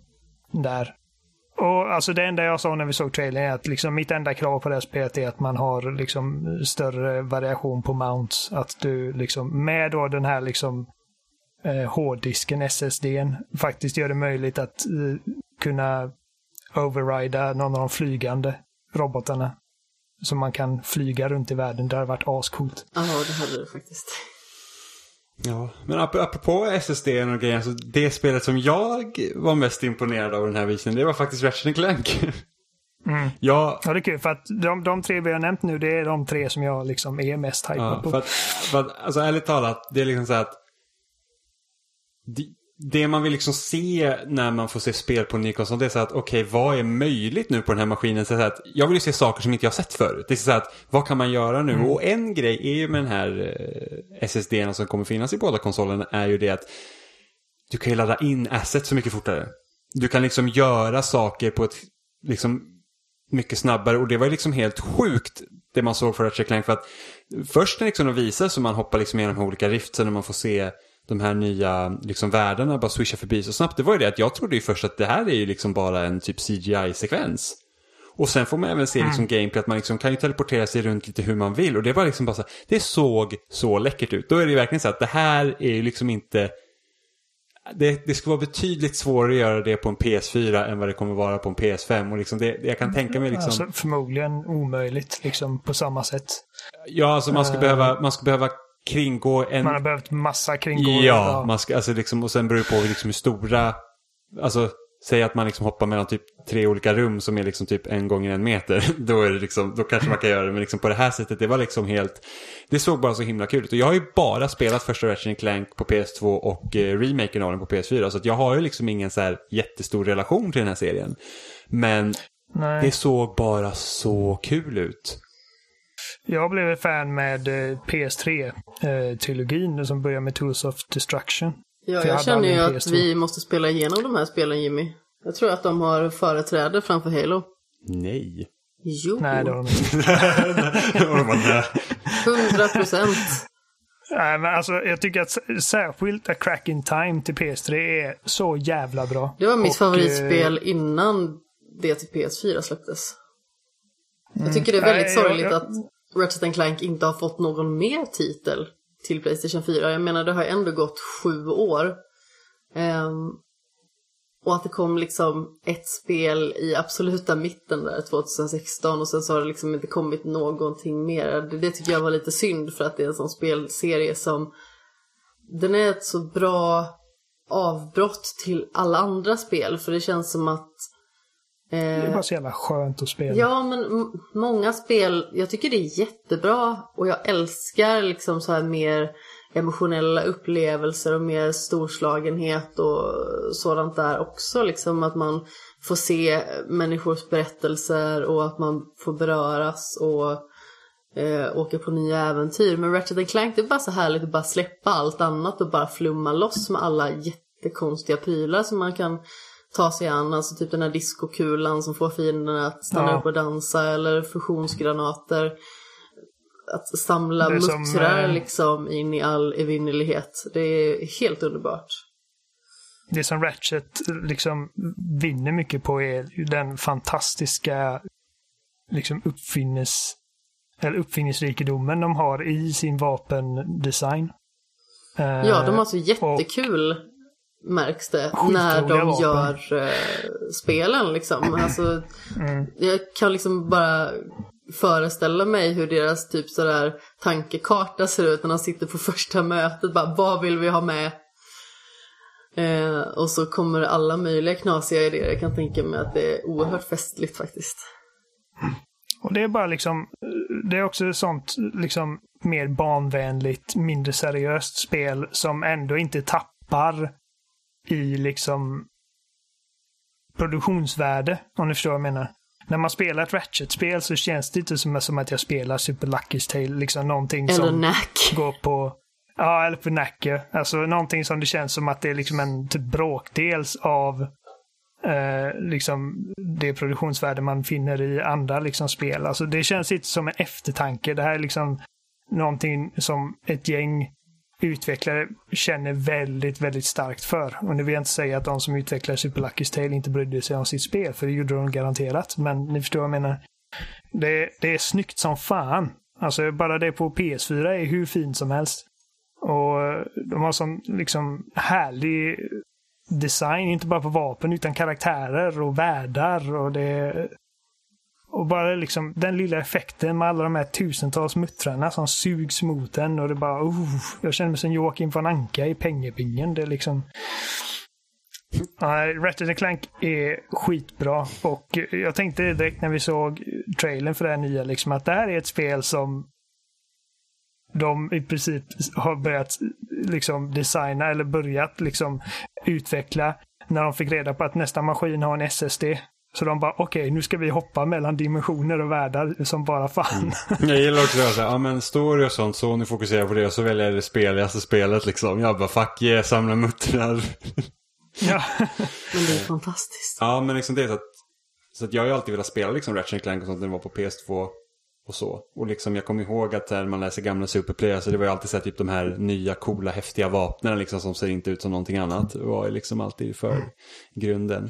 där. Och alltså det enda jag sa när vi såg trailern är att liksom mitt enda krav på det här spelet är att man har liksom större variation på mounts. Att du liksom med då den här liksom eh, hårddisken, SSDn, faktiskt gör det möjligt att eh, kunna overrida någon av de flygande robotarna. Så man kan flyga runt i världen. Det har varit ascoolt. Ja, det hade det faktiskt. Ja, men ap apropå SSD och grejer, så det spelet som jag var mest imponerad av den här visningen, det var faktiskt Ratchet Clank. Mm. jag, Ja, det är kul för att de, de tre vi har nämnt nu, det är de tre som jag liksom är mest hypad ja, på. för att, för att, alltså ärligt talat, det är liksom så att det, man vill liksom se när man får se spel på en ny konsol, det är så att okej, vad är möjligt nu på den här maskinen? Så att, jag vill ju se saker som inte jag har sett förut. Det är så att, vad kan man göra nu? Och en grej är ju med den här eh, SSDn som kommer finnas i båda konsolerna, är ju det att du kan ju ladda in assets så mycket fortare. Du kan liksom göra saker på ett liksom mycket snabbare och det var ju liksom helt sjukt det man såg för Ratchet Clank för att först när liksom de visar så man hoppar liksom igenom olika riftsen och man får se de här nya liksom världarna bara swisha förbi så snabbt. Det var ju det att jag trodde ju först att det här är ju liksom bara en typ CGI-sekvens. Och sen får man även se liksom gameplay att man liksom kan ju teleportera sig runt lite hur man vill och det var liksom bara så här, det såg så läckert ut. Då är det ju verkligen så att det här är ju liksom inte det, det skulle vara betydligt svårare att göra det på en PS4 än vad det kommer vara på en PS5. Och liksom det, jag kan tänka mig liksom... Alltså, förmodligen omöjligt liksom på samma sätt. ja, alltså man ska, behöva, man ska behöva kringgå en... Man har behövt massa kringgående. Ja, man ska, alltså liksom, och sen beror det på liksom hur stora... Alltså, säg att man liksom hoppar mellan typ tre olika rum som är liksom typ en gånger en meter. Då, är det liksom, då kanske man kan göra det, men liksom på det här sättet, det var liksom helt... Det såg bara så himla kul ut. Och jag har ju bara spelat första Ratchet Clank på PS2 och eh, remaken av den på PS4. Så jag har ju liksom ingen så här jättestor relation till den här serien. Men Nej. det såg bara så kul ut. Jag blev ett fan med eh, PS3-trilogin som börjar med Tools of Destruction. Ja, jag jag känner ju att PS2. vi måste spela igenom de här spelen Jimmy. Jag tror att de har företräde framför Halo. Nej. Jo, Nej, det har de inte. 100 procent. Nej, men alltså, jag tycker att särskilt A Crack in Time till PS3 är så jävla bra. Det var mitt Och, favoritspel innan det till PS4 släpptes. Jag tycker det är väldigt sorgligt att Ratchet Clank inte har fått någon mer titel till Playstation 4. Jag menar, det har ändå gått sju år. Um, och att det kom liksom ett spel i absoluta mitten där 2016 och sen så har det liksom inte kommit någonting mer. Det, det tycker jag var lite synd för att det är en sån spelserie som den är ett så bra avbrott till alla andra spel för det känns som att det är eh, bara så jävla skönt att spela. Ja, men många spel, jag tycker det är jättebra och jag älskar liksom så här mer emotionella upplevelser och mer storslagenhet och sådant där också. Liksom att man får se människors berättelser och att man får beröras och eh, åka på nya äventyr. Men Ratchet Clank det är bara så härligt att bara släppa allt annat och bara flumma loss med alla jättekonstiga prylar som man kan ta sig an. Alltså typ den här diskokulan som får fienderna att stanna Ja. upp och dansa eller fusionsgranater. Att samla muttrar eh, liksom in i all evinnerlighet. Det är helt underbart. Det som Ratchet liksom vinner mycket på är den fantastiska liksom uppfinnes, eller uppfinningsrikedomen de har i sin vapendesign. Eh, Ja, de har så jättekul märks det när de vapen. gör eh, spelen liksom. Alltså, Mm. jag kan liksom bara föreställa mig hur deras typ sådär tankekarta ser ut när de sitter på första mötet. Bara, vad vill vi ha med? Eh, och så kommer alla möjliga knasiga idéer. Jag kan tänka mig att det är oerhört festligt faktiskt. Och det är bara liksom, det är också sånt liksom mer barnvänligt, mindre seriöst spel som ändå inte tappar i liksom produktionsvärde, om ni förstår vad jag menar. När man spelar ett Ratchet-spel så känns det inte som, som att jag spelar Super Lucky's Tale, liksom någonting Eller som Knack. går på Ja, eller på Nacke. Alltså någonting som det känns som att det är liksom en typ bråkdels av eh, liksom det produktionsvärde man finner i andra liksom spel. Alltså det känns inte som en eftertanke. Det här är liksom någonting som ett gäng utvecklare känner väldigt, väldigt starkt för. Och nu vill jag inte säga att de som utvecklar Super Lucky's Tale inte brydde sig om sitt spel, för det gjorde de garanterat. Men ni förstår vad jag menar. Det, det är snyggt som fan. Alltså bara det på PS4 är hur fint som helst. Och de har sån liksom härlig design, inte bara på vapen utan karaktärer och världar och det och bara liksom den lilla effekten med alla de här tusentals muttrarna som sugs mot en och det bara uh, jag känner mig som Joakim von Anka i Pengepingen. Det är liksom Nej, Ratchet Clank är skitbra och jag tänkte direkt när vi såg trailern för det här nya liksom att det här är ett spel som de i princip har börjat liksom designa eller börjat liksom utveckla när de fick reda på att nästa maskin har en SSD. Så de bara okej, nu ska vi hoppa mellan dimensioner och världar som bara fan. Jag gillar också det här, ja men story och sånt, så ni fokuserar på det och så väljer jag det speligaste spelet liksom. Jag bara fuck yeah, samla muttrar. ja. Men det är fantastiskt. ja men liksom det är så att, så att jag har ju alltid velat spela liksom Ratchet Clank och sånt när det var på PS2 och så. Och liksom jag kommer ihåg att när man läser gamla Superplay, så det var ju alltid så här, typ de här nya coola häftiga vapnen liksom som ser inte ut som någonting annat. Det var ju liksom alltid för grunden.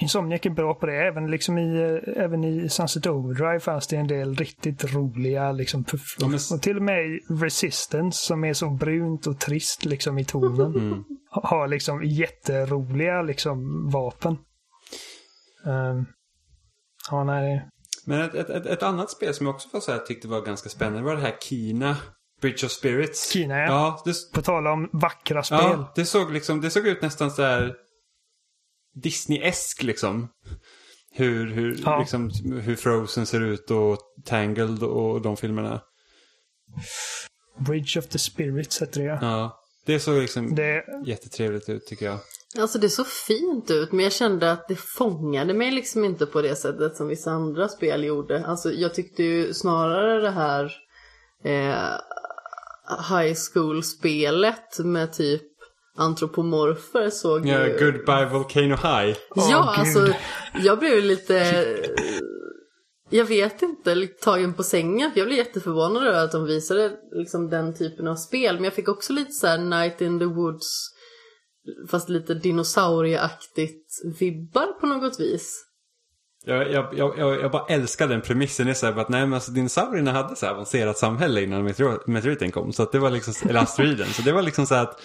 Insomniac är bra på det. Även, liksom i, eh, även i Sunset Overdrive fanns det en del riktigt roliga liksom. Ja, men- Och till och med Resistance som är så brunt och trist liksom, i tonen. Har liksom jätteroliga liksom, vapen. Um, ja, nej. Men ett, ett, ett, ett annat spel som jag också får säga tyckte var ganska spännande var det här Kina, Bridge of Spirits. Kina, ja. Ja, det, På tal om vackra spel. ja det, såg liksom, det såg ut nästan så här Disney-esk liksom. Hur, hur, Ja. liksom, hur Frozen ser ut och Tangled och de filmerna. Bridge of the Spirits heter det. Ja, det såg liksom Det, jättetrevligt ut tycker jag. Alltså det såg fint ut men jag kände att det fångade mig liksom inte på det sättet som vissa andra spel gjorde. Alltså jag tyckte ju snarare det här eh, high school-spelet med typ antropomorfer såg Ja, ju... Goodbye Volcano High. Ja, Åh, alltså gud. jag blev lite... Jag vet inte, lite tagen på sängen. Jag blev jätteförvånad över att de visade liksom den typen av spel. Men jag fick också lite så här Night in the Woods, fast lite dinosaurieaktigt vibbar på något vis. Jag, jag, jag, jag jag bara älskar den premissen. Det är så här, att nej, men alltså, dinosaurierna hade så här avancerat samhälle innan meteor- meteoriten kom. Så att det var liksom, eller asteroiden. så det var liksom så här att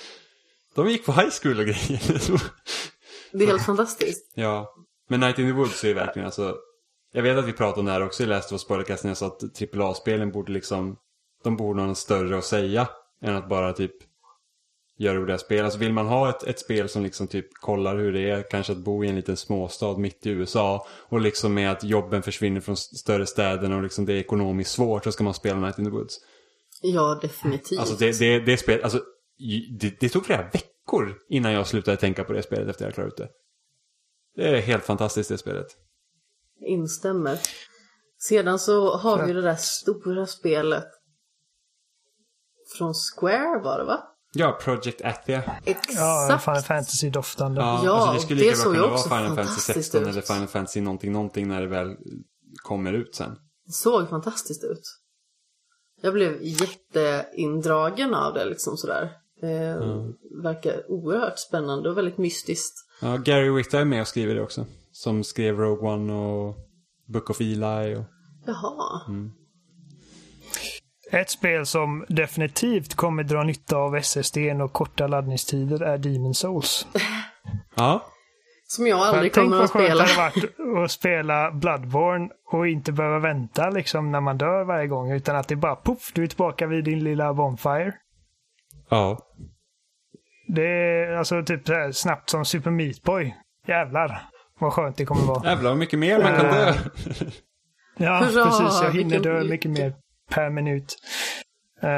de gick på high school och grejer. Det är helt fantastiskt. ja, men Night in the Woods är ju verkligen alltså. Jag vet att vi pratade om det här också i Last of Us när jag sa att AAA-spelen borde liksom, de borde ha något större att säga. Än att bara typ göra roliga spel. Alltså vill man ha ett, ett spel som liksom typ kollar hur det är, kanske att bo i en liten småstad mitt i USA. Och liksom med att jobben försvinner från större städerna och liksom det är ekonomiskt svårt, så ska man spela Night in the Woods. Ja, definitivt. Alltså det, det, det spel, alltså det, det tog flera veckor innan jag slutade tänka på det spelet efter jag klarat ut det. Det är helt fantastiskt det spelet. Instämmer. Sedan så har vi det där stora spelet. Från Square var det va? Ja, Project Athia. Exakt. Ja, Final Fantasy-doftande. Ja, Ja, alltså det skulle lika bra såg ju kunna vara också Final Fantasy fantastiskt 16 ut. eller Final Fantasy någonting, någonting när det väl kommer ut sen. Det såg fantastiskt ut. Jag blev jätteindragen av det liksom sådär. Det verkar oerhört spännande och väldigt mystiskt. Ja, Gary Whitta är med och skriver det också. Som skrev Rogue One och Book of Eli. Och... Jaha. Ett spel som definitivt kommer dra nytta av SSD och korta laddningstider är Demon Souls. Ja, Som jag aldrig Tänk kommer vad att skönt spela. det hade varit att spela Bloodborne och inte behöva vänta liksom när man dör varje gång. Utan att det bara poff, du är tillbaka vid din lilla bonfire. Ja. Det är alltså typ så här snabbt som Super Meat Boy. Jävlar vad skönt det kommer vara. Jävlar vad mycket mer man kan dö. Ja, Hurra, precis. Jag hinner dö mycket mer per minut. Eh,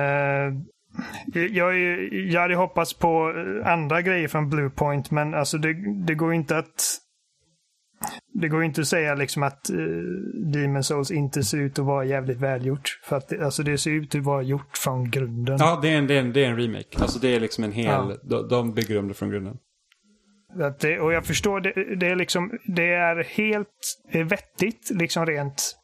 jag, är- jag hade hoppats på eh, andra grejer från Bluepoint, men alltså det, det går inte att det går inte att säga liksom att uh, Demon Souls inte ser ut att vara jävligt välgjort. För att det, alltså det ser ut att vara gjort från grunden. Ja, det är, en, det, är en, det är en remake. Alltså det är liksom en hel, Ja. de, de bygger om det från grunden. Att det, och jag förstår, det, det, är liksom, det är helt eh, vettigt, liksom rent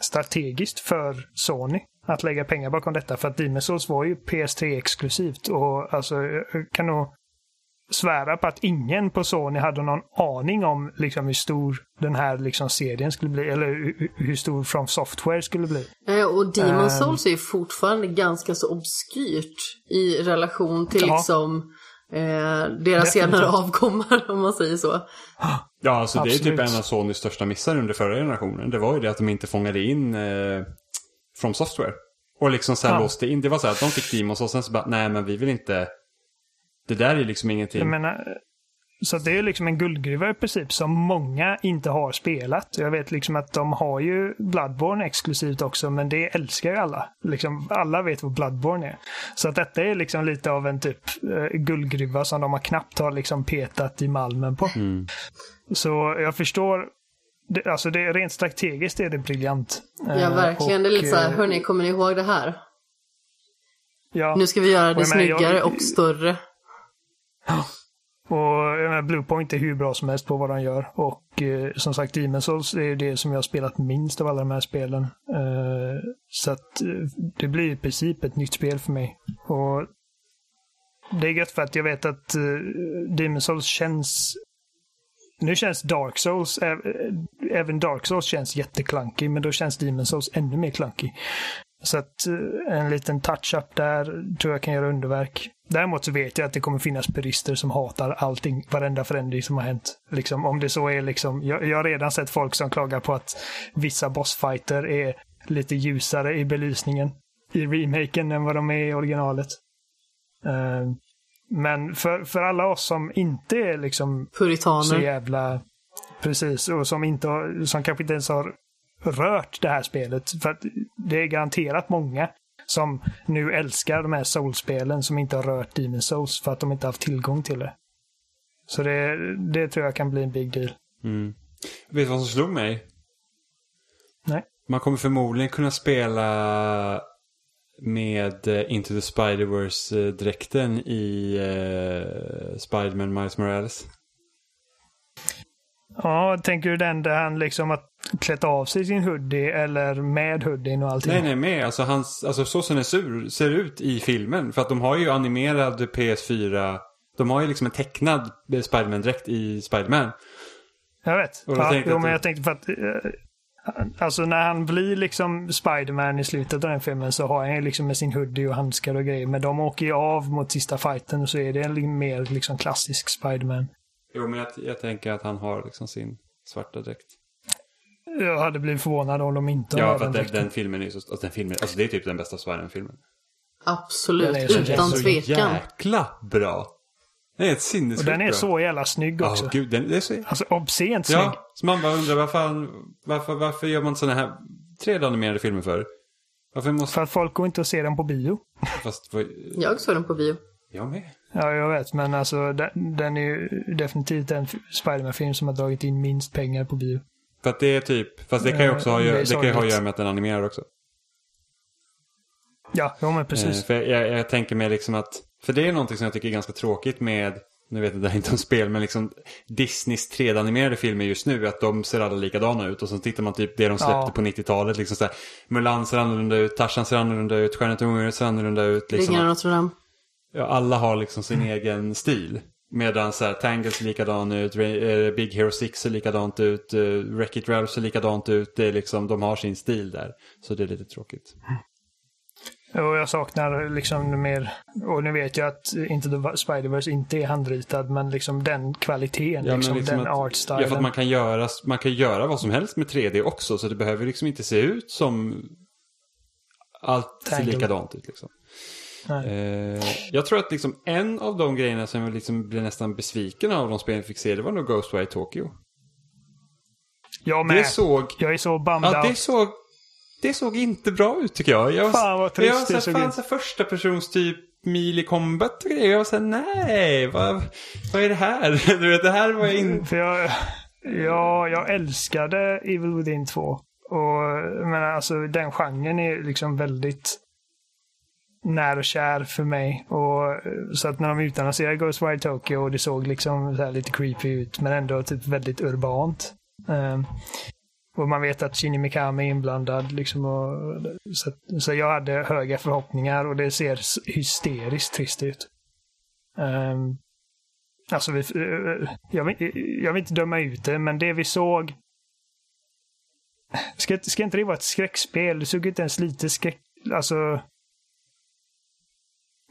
strategiskt för Sony att lägga pengar bakom detta. För att Demon's Souls var ju PS3-exklusivt. Och alltså, jag kan nog svära på att ingen på Sony hade någon aning om liksom, hur stor den här liksom, serien skulle bli. Eller hur, hur stor From Software skulle bli. Eh, Och Demon Ehm. Souls är ju fortfarande ganska så obskyrt i relation till Ja. liksom eh, deras Definitivt. senare avkommar om man säger så. Ja, alltså det är Absolut. typ en av Sonys största missar under förra generationen. Det var ju det att de inte fångade in eh, From Software. Och liksom så här Ja. låste in. Det var så här att de fick Demons och sen så bara, nej men vi vill inte. Det där är liksom ingenting. Jag menar, så det är liksom en guldgruva i princip som många inte har spelat. Jag vet liksom att de har ju Bloodborne exklusivt också, men det älskar ju alla. Liksom, alla vet vad Bloodborne är. Så att detta är liksom lite av en typ eh, guldgruva som de har knappt har liksom petat i malmen på. Så jag förstår. Det, alltså det, rent strategiskt är det briljant. Ja, Eh, verkligen. Det är lite och, så här, eh, hörni, kommer ni ihåg det här? Ja. Nu ska vi göra det Och jag menar, jag- snyggare och större. Och Bluepoint är hur bra som helst på vad de gör. Och eh, som sagt, Demon's Souls är det som jag har spelat minst av alla de här spelen. Eh, så att eh, det blir i princip ett nytt spel för mig. Och det är gött för att jag vet att eh, Demon's Souls känns... Nu känns Dark Souls, eh, eh, även Dark Souls känns jätteklankig, men då känns Demon's Souls ännu mer klankig. Så att eh, en liten touch-up där tror jag kan göra underverk. Däremot så vet jag att det kommer finnas purister som hatar allting, varenda förändring som har hänt. Liksom, om det så är liksom, jag, jag har redan sett folk som klagar på att vissa bossfighter är lite ljusare i belysningen i remaken än vad de är i originalet. Eh, men för, för alla oss som inte är liksom så Puritaner. jävla... Precis, och som, inte har, som kanske inte ens har rört det här spelet. För att det är garanterat många som nu älskar de här Souls-spelen som inte har rört Demon Souls för att de inte har haft tillgång till det. Så det, det tror jag kan bli en big deal. Mm. Vet du vad som slog mig? Nej. Man kommer förmodligen kunna spela med eh, Into the Spider-Verse-dräkten i uh, Spider-Man Miles Morales. Ja, tänker du den där han liksom har klätt av sig sin hoodie eller med hoodien och allting? Nej, nej, med. Alltså, hans, alltså så som den ser, ser ut i filmen. För att de har ju animerad PS4. De har ju liksom en tecknad Spiderman-dräkt i Spiderman. Jag vet. Ja, jo, men jag tänkte för att... Eh, alltså när han blir liksom Spiderman i slutet av den filmen så har han ju liksom med sin hoodie och handskar och grejer. Men de åker ju av mot sista fighten och så är det en mer liksom klassisk Spiderman. Jo, men jag, jag tänker att han har liksom sin svarta dräkt. Jag hade blivit förvånad om de inte ja, har den Ja, för den, filmen är ju så... Alltså, den filmen, alltså det är typ den bästa Spiderman-filmen. Absolut, utan tvekan. Den är så jäkla bra. Den är ett sinnessjukt Och den är så jävla snygg också. Ja, gud, den är så... Alltså obscent snygg. Ja, så man bara undrar varför, varför, varför gör man sådana här 3D-animerade filmer för? Varför måste... För att folk går inte och ser den på bio. Fast, vad... Jag såg den på bio. Jag med. Ja, jag vet. Men alltså den, den är ju definitivt en Spiderman-film som har dragit in minst pengar på bio. För att det är typ, fast det kan ju också ha, det, det kan ju ha att göra med att den animerar också. Ja, jo men precis. Eh, för jag, jag, tänker mig liksom att, för det är någonting som jag tycker är ganska tråkigt med, nu vet jag det är inte om spel, men liksom Disneys 3D-animerade filmer just nu, att de ser alla likadana ut. Och så tittar man typ det de släppte ja. på 90-talet, liksom såhär, Mulan ser annorlunda ut, Tarzan ser annorlunda ut, Stjärnan till ser annorlunda ut. Liksom. Ringen Notre Dame. Alla har liksom sin mm. egen stil. Medan så här, Tangle ser likadan ut, eh, Big Hero 6 ser likadant ut, uh, Wreck-It Ralph ser likadant ut. Det är liksom, de har sin stil där. Så det är lite tråkigt. Och jag saknar liksom mer, och nu vet jag att inte the Spider-Verse inte är handritad, men liksom den kvaliteten, ja, liksom, liksom den artstylen. Ja, för att man kan, göra, man kan göra vad som helst med 3D också, så det behöver liksom inte se ut som allt ser likadant ut. Liksom. Eh, jag tror att liksom en av de grejerna som jag liksom blev nästan besviken av de spel jag fick se, det var nog Ghostwire Tokyo. Jag med. Det såg, jag är så bummed ja, det såg, det såg inte bra ut tycker jag. jag fan vad trist jag, det såg ut. första persons typ mil combat och grejer. Jag var såhär, nej, vad, vad är det här? Du vet, det här var jag inte... Jag, ja, jag älskade Evil Within 2. Och men alltså den genren är liksom väldigt när och kär för mig. Och, eh, så att när de utannonserade Ghostwire Tokyo och det såg liksom så lite creepy ut men ändå typ väldigt urbant. Um, och man vet att Shinji Mikami är inblandad. Liksom och, så, så jag hade höga förhoppningar och det ser hysteriskt trist ut. Um, alltså, vi, eh, eh, jag, vill, jag vill inte döma ut det, men det vi såg Ska, ska inte det vara ett skräckspel? Det såg inte ens lite skräck... Alltså,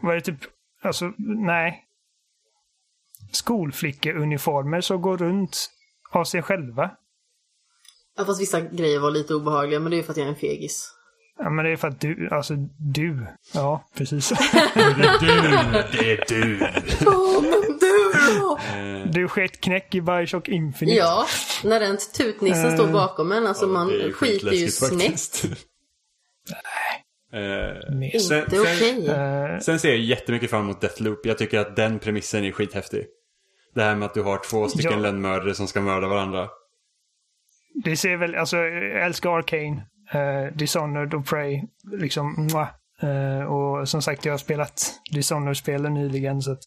var det typ, alltså nej. Skolflickeuniformer som går runt av sig själva. Ja fast vissa grejer var lite obehagliga men det är för att jag är en fegis. Ja men det är för att du, alltså du. Ja, precis. det är du, det är du. Ja, men du då? Du skett knäck i Bioshock Infinite. Ja, när den tutnissen står bakom en. Alltså man skiter ju snett. Eh, sen, inte okej. Okay. Eh, sen ser jag jättemycket fram emot Deathloop. Jag tycker att den premissen är skithäftig. Det här med att du har två stycken ja. lönnmördare som ska mörda varandra. Det ser väl, alltså jag älskar Arcane. Uh, Dishonored och Prey. Liksom, uh, och som sagt, jag har spelat Dishonored-spelen nyligen. Så att,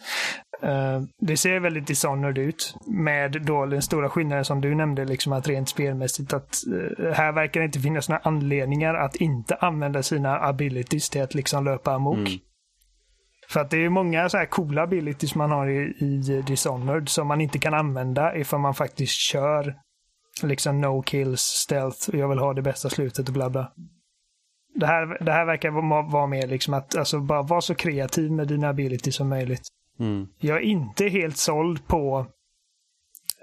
Uh, det ser väldigt Dishonored ut. Med då den stora skillnaden som du nämnde, liksom att rent spelmässigt att uh, här verkar det inte finnas några anledningar att inte använda sina abilities till att liksom löpa amok. Mm. För att det är många så här coola abilities man har i, i Dishonored som man inte kan använda ifall man faktiskt kör liksom no kills, stealth, jag vill ha det bästa slutet och bla bla. Det här, det här verkar vara, mer liksom att alltså, bara vara så kreativ med dina abilities som möjligt. Mm. Jag är inte helt såld på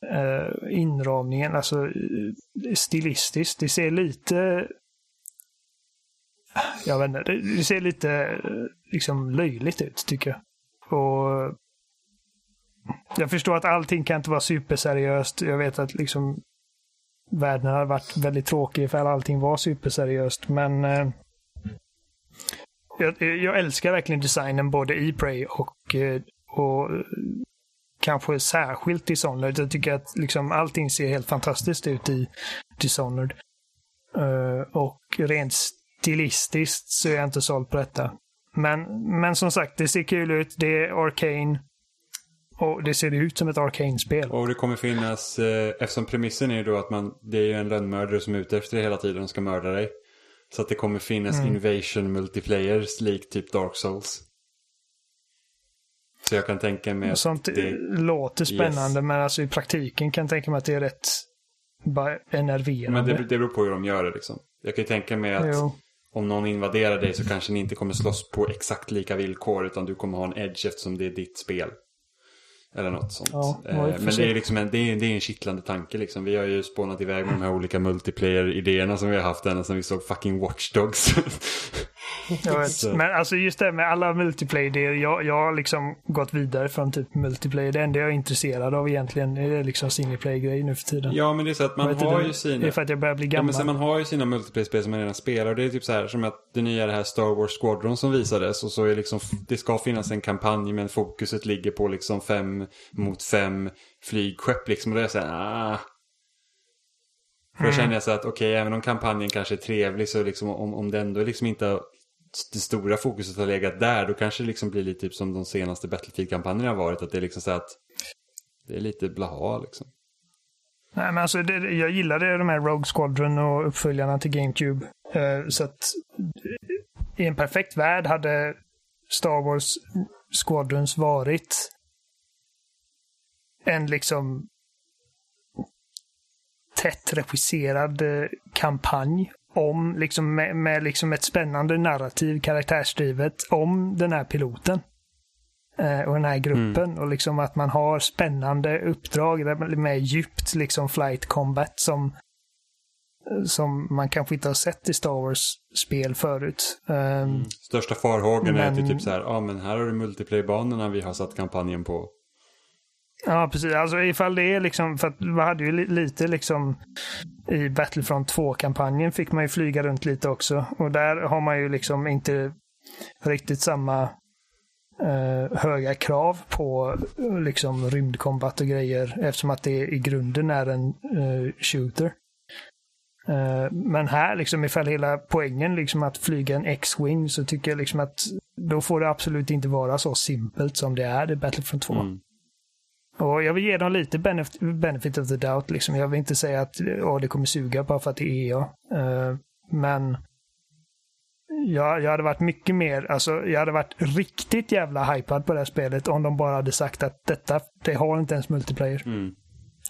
uh, inramningen, alltså stilistiskt. Det ser lite jag vet inte, det ser lite liksom löjligt ut tycker jag. Och jag förstår att allting kan inte vara superseriöst. Jag vet att liksom världen hade varit väldigt tråkig ifall allting var superseriöst. Men eh, jag, jag, älskar verkligen designen både i Prey och eh, och kanske särskilt Dishonored. Jag tycker att liksom allting ser helt fantastiskt ut i Dishonored. Uh, och rent stilistiskt så är jag inte såld på detta. Men, men som sagt, det ser kul ut. Det är Arcane. Och det ser ut som ett Arcane-spel. Och det kommer finnas, eh, eftersom premissen är ju då att man, det är ju en lönnmördare som är ute efter dig hela tiden och ska mörda dig. Så att det kommer finnas Mm. invasion multiplayers likt typ Dark Souls. Så jag kan tänka mig att Sånt det, låter spännande, men alltså i praktiken kan jag tänka mig att det är rätt bara enerverande. men det, det beror på hur de gör det liksom. Jag kan ju tänka mig att Jo. om någon invaderar dig så kanske ni inte kommer slåss på exakt lika villkor utan du kommer ha en edge eftersom det är ditt spel. Eller något sånt. Ja, Eh, ja, men det är, liksom en, det, är, det är en kittlande tanke liksom. Vi har ju spånat iväg med de här olika multiplayer-idéerna som vi har haft ända sedan vi såg fucking Watch Dogs. Jag vet. Så- Men alltså just det med alla multiplayer-idéer. Jag, jag har liksom gått vidare från typ multiplayer. Det enda jag är intresserad av egentligen är liksom single player-grej nu för tiden. ja, men det är så att man har ju Det sina... är för att jag börjar bli Ja, gammal. men sen man har ju sina multiplayer-spel som man redan spelar och det är typ så här som att det nya är det här Star Wars Squadron som visades och så är liksom det ska finnas en kampanj men fokuset ligger på liksom fem mot fem flygskepp liksom och det är så här, ah. För då Mm. känner jag så att okej, även om kampanjen kanske är trevlig så liksom om, om det ändå liksom inte har- det stora fokuset har legat där då kanske det liksom blir lite typ som de senaste Battlefield-kampanjerna har varit att det är liksom så att det är lite blaha liksom. Nej, men alltså, det, jag gillade de här Rogue Squadron och uppföljarna till GameCube. Eh, så att i en perfekt värld hade Star Wars Squadrons varit en liksom tätt regisserad eh, kampanj om, liksom med, med liksom ett spännande narrativ, karaktärsdrivet, om den här piloten. Eh, och den här gruppen. Och liksom att man har spännande uppdrag med djupt liksom flight combat som som man kanske inte har sett i Star Wars-spel förut. Ehm, Största farhågan är att det Men- typ så här, ja men här har du multiplayer-banorna vi har satt kampanjen på. Ja, precis. Alltså ifall det är liksom, för att vi hade ju lite liksom i Battlefront 2-kampanjen fick man ju flyga runt lite också. Och där har man ju liksom inte riktigt samma eh, höga krav på liksom rymdkombat och grejer eftersom att det i grunden är en eh, shooter. Eh, men här, liksom ifall hela poängen liksom att flyga en X-Wing så tycker jag liksom att då får det absolut inte vara så simpelt som det är i Battlefront 2. Mm. Och jag vill ge dem lite benefit, benefit of the doubt. Liksom. Jag vill inte säga att åh, det kommer suga bara för att det är EA. Eh, men jag, jag hade varit mycket mer, alltså jag hade varit riktigt jävla hypad på det här spelet om de bara hade sagt att detta, det har inte ens multiplayer. Mm.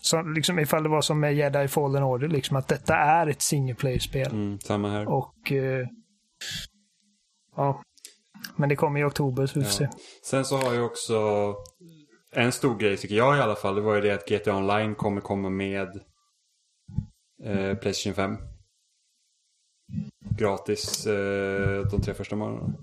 Så liksom ifall det var som med Jedi Fallen Order, liksom att detta är ett single player-spel. Mm, samma här. Och eh, ja, men det kommer i oktober så vi får se. Ja. Sen så har jag också en stor grej tycker jag i alla fall. Det var ju det att GTA Online kommer komma med eh, Playstation 5. Gratis eh, de tre första månaderna.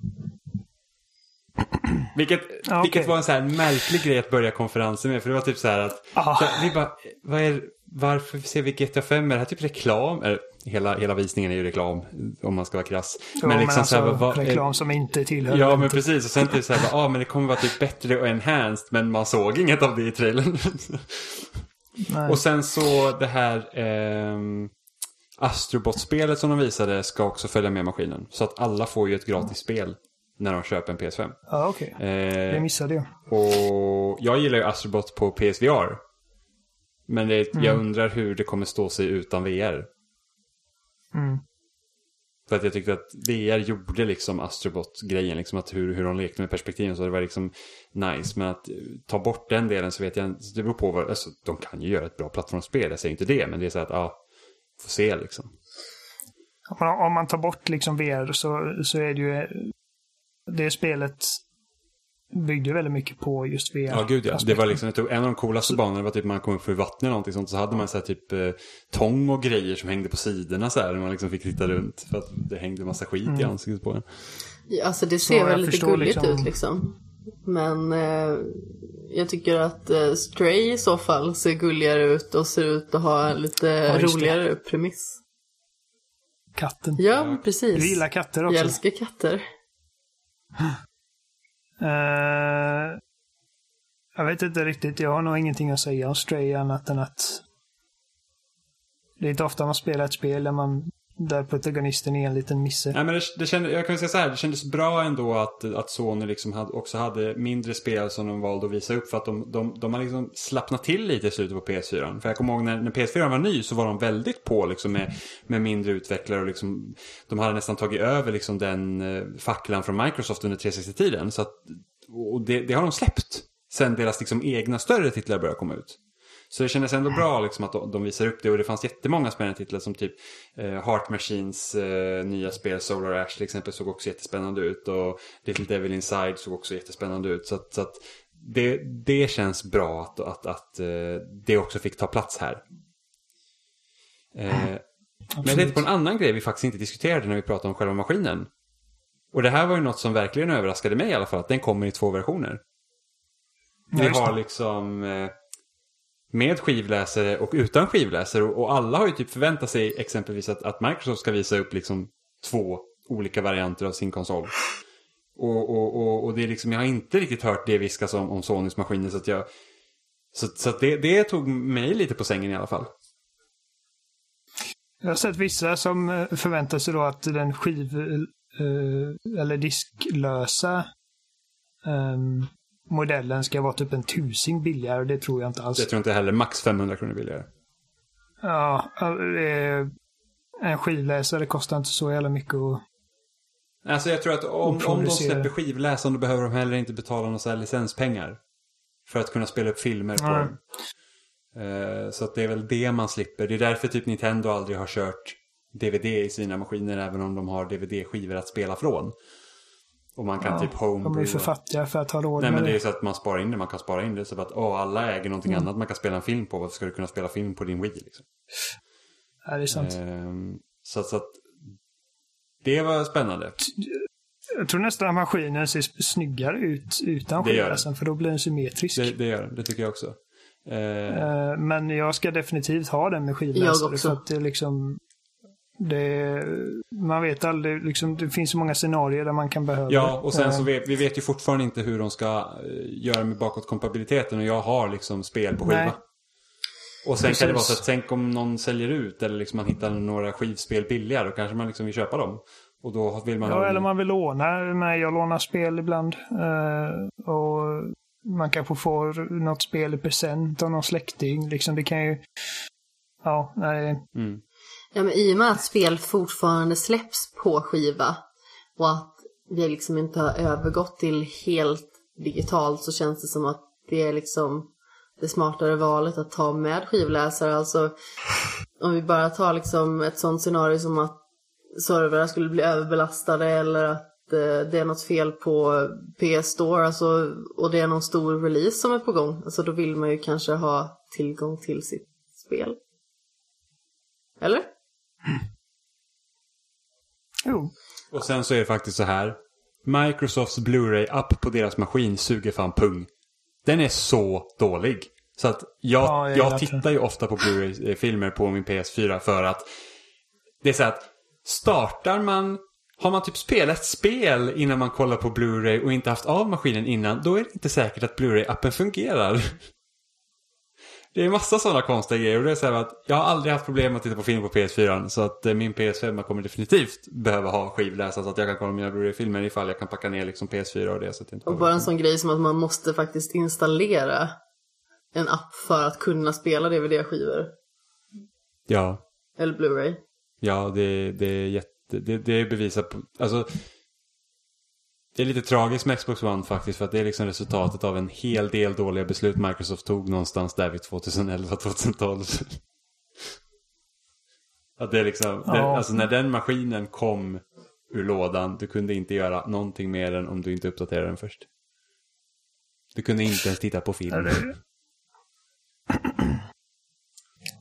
Vilket, Ja, vilket okej. var en så här märklig grej att börja konferensen med. För det var typ så här att Ah. så här, vi bara, är, varför ser vi GTA 5? Är det här typ reklam? Eller, hela, hela visningen är ju reklam om man ska vara krass. Ja, men liksom så här, alltså, vad- reklam som inte tillhör Ja, men precis. Och sen typ såhär, ja ah, men det kommer vara typ bättre och enhanced, men man såg inget av det i trailern. Och sen så det här ehm, Astrobot-spelet som de visade ska också följa med maskinen. Så att alla får ju ett gratis spel när de köper en PS5. Ja, okej. Det Eh, missade jag. och jag gillar ju Astrobot på PSVR. Men det, jag undrar hur det kommer stå sig utan VR. Mm. För att jag tyckte att VR gjorde liksom Astrobot-grejen, liksom att hur, hur de lekte med perspektiven så det var liksom nice. Men att ta bort den delen så vet jag inte, det beror på vad, alltså de kan ju göra ett bra plattformsspel, jag säger inte det, men det är så att, ja, får se liksom. Om man, om man tar bort liksom VR så, så är det ju... Det spelet byggde väldigt mycket på just VR. Ja, gud ja. Det var liksom, jag tror, en av de coolaste banorna var typ man kom upp för vattnet eller någonting sånt, så hade man så här typ eh, tång och grejer som hängde på sidorna så här, när man liksom fick titta runt. För att det hängde massa skit i ansiktet på en. Ja, alltså det ser jag väl lite gulligt liksom- ut liksom. Men eh, jag tycker att eh, Stray i så fall ser gulligare ut och ser ut att ha en lite Ja, just det. roligare premiss. Katten. Ja, precis. Du gillar katter Jag också. älskar katter. Uh, jag vet inte riktigt. Jag har nog ingenting att säga om Stray annat än att det är inte ofta man spelar ett spel där man där protagonisten är en liten misse. Nej, men det, det kände, jag kan säga så här, det kändes bra ändå att, att Sony liksom hade, också hade mindre spel som de valde att visa upp. För att de, de, de har liksom slappnat till lite i slutet på PS4. För jag kommer ihåg när, när PS4 var ny så var de väldigt på liksom med, med mindre utvecklare. Och liksom, de hade nästan tagit över liksom den eh, facklan från Microsoft under 360-tiden. Så att, och det, det har de släppt. Sen deras liksom egna större titlar började komma ut. Så det kändes ändå bra liksom att de visar upp det och det fanns jättemånga spännande titlar som typ eh, Heart Machines eh, nya spel Solar Ash till exempel såg också jättespännande ut och Little Devil Inside såg också jättespännande ut. Så att, så att det, det känns bra att, att, att eh, det också fick ta plats här. Eh, men jag tänkte på en annan grej vi faktiskt inte diskuterade när vi pratade om själva maskinen. Och det här var ju något som verkligen överraskade mig i alla fall, att den kommer i två versioner. Vi har liksom eh, med skivläsare och utan skivläsare. Och alla har ju typ förväntat sig exempelvis att, att Microsoft ska visa upp liksom två olika varianter av sin konsol. Och, och, och, och det är liksom, jag har inte riktigt hört det viskas om, om Sonys maskiner så att jag... Så, så att det, det tog mig lite på sängen i alla fall. Jag har sett vissa som eh, förväntar sig då att den skiv... Eh, eh, eller disklösa um, modellen ska vara typ en tusing billigare och det tror jag inte alls. Det tror jag inte heller. Max 500 kronor billigare. Ja, en skivläsare kostar inte så jävla mycket att Alltså jag tror att om, om de släpper skivläsaren då behöver de heller inte betala några licenspengar. För att kunna spela upp filmer på mm. dem. Uh, så att det är väl det man slipper. Det är därför typ Nintendo aldrig har kört DVD i sina maskiner även om de har DVD-skivor att spela från. Och man kan ja, typ homebrew. De är för fattiga för att ha råd Nej men det är ju så att man sparar in det. Man kan spara in det. Så att åh, alla äger någonting mm. annat man kan spela en film på. Varför ska du kunna spela film på din Wii liksom? Ja, det är sant. Ehm, så, så att det var spännande. Jag tror nästan att maskinen ser snyggare ut utan skivläsaren. För då blir den symmetrisk. Det, det gör den. Det tycker jag också. Ehm. Men jag ska definitivt ha den med skivläsare. Jag också. För att det liksom det, man vet aldrig, liksom, det finns så många scenarier där man kan behöva Ja, och sen så eh. vet vi vet ju fortfarande inte hur de ska eh, göra med bakåtkompatibiliteten och jag har liksom spel på skiva. Nej. Och sen Precis. kan det vara så att tänk om någon säljer ut eller liksom man hittar några skivspel billigare då kanske man liksom vill köpa dem. Och då vill man Ja, ha... eller man vill låna. Nej, jag lånar spel ibland. Uh, och man kanske får något spel i present av någon släkting. Liksom det kan ju... Ja, nej. Mm. Ja, men i och med att spel fortfarande släpps på skiva och att vi liksom inte har övergått till helt digitalt så känns det som att det är liksom det smartare valet att ta med skivläsare. Alltså om vi bara tar liksom ett sånt scenario som att servrar skulle bli överbelastade eller att eh, det är något fel på PS Store alltså, och det är någon stor release som är på gång. Alltså då vill man ju kanske ha tillgång till sitt spel. Eller? Jo. Och sen så är det faktiskt så här. Microsofts Blu-ray-app på deras maskin suger fan pung. Den är så dålig. Så att jag, ja, jag, jag tittar ju ofta på Blu-ray-filmer på min PS4 för att det är så att startar man har man typ spelat spel innan man kollar på Blu-ray och inte haft av maskinen innan, då är det inte säkert att Blu-ray-appen fungerar. Det är massa sådana konstiga grejer. Och det är så att jag har aldrig haft problem att titta på film på PS4. Så att eh, min PS5 kommer definitivt behöva ha skivläsare så att jag kan kolla mina Blu-ray-filmer ifall jag kan packa ner liksom PS4 och det. Så att inte och bara en sån grej som att man måste faktiskt installera en app för att kunna spela DVD-skivor. Ja. Eller Blu-ray. Ja, det, det är jätte... Det, det är bevisat på... Alltså, det är lite tragiskt med Xbox One faktiskt för att det är liksom resultatet av en hel del dåliga beslut Microsoft tog någonstans där vid 2011-2012. att det är liksom, ja. det, alltså när den maskinen kom ur lådan, du kunde inte göra någonting med den om du inte uppdaterade den först. Du kunde inte ens titta på film.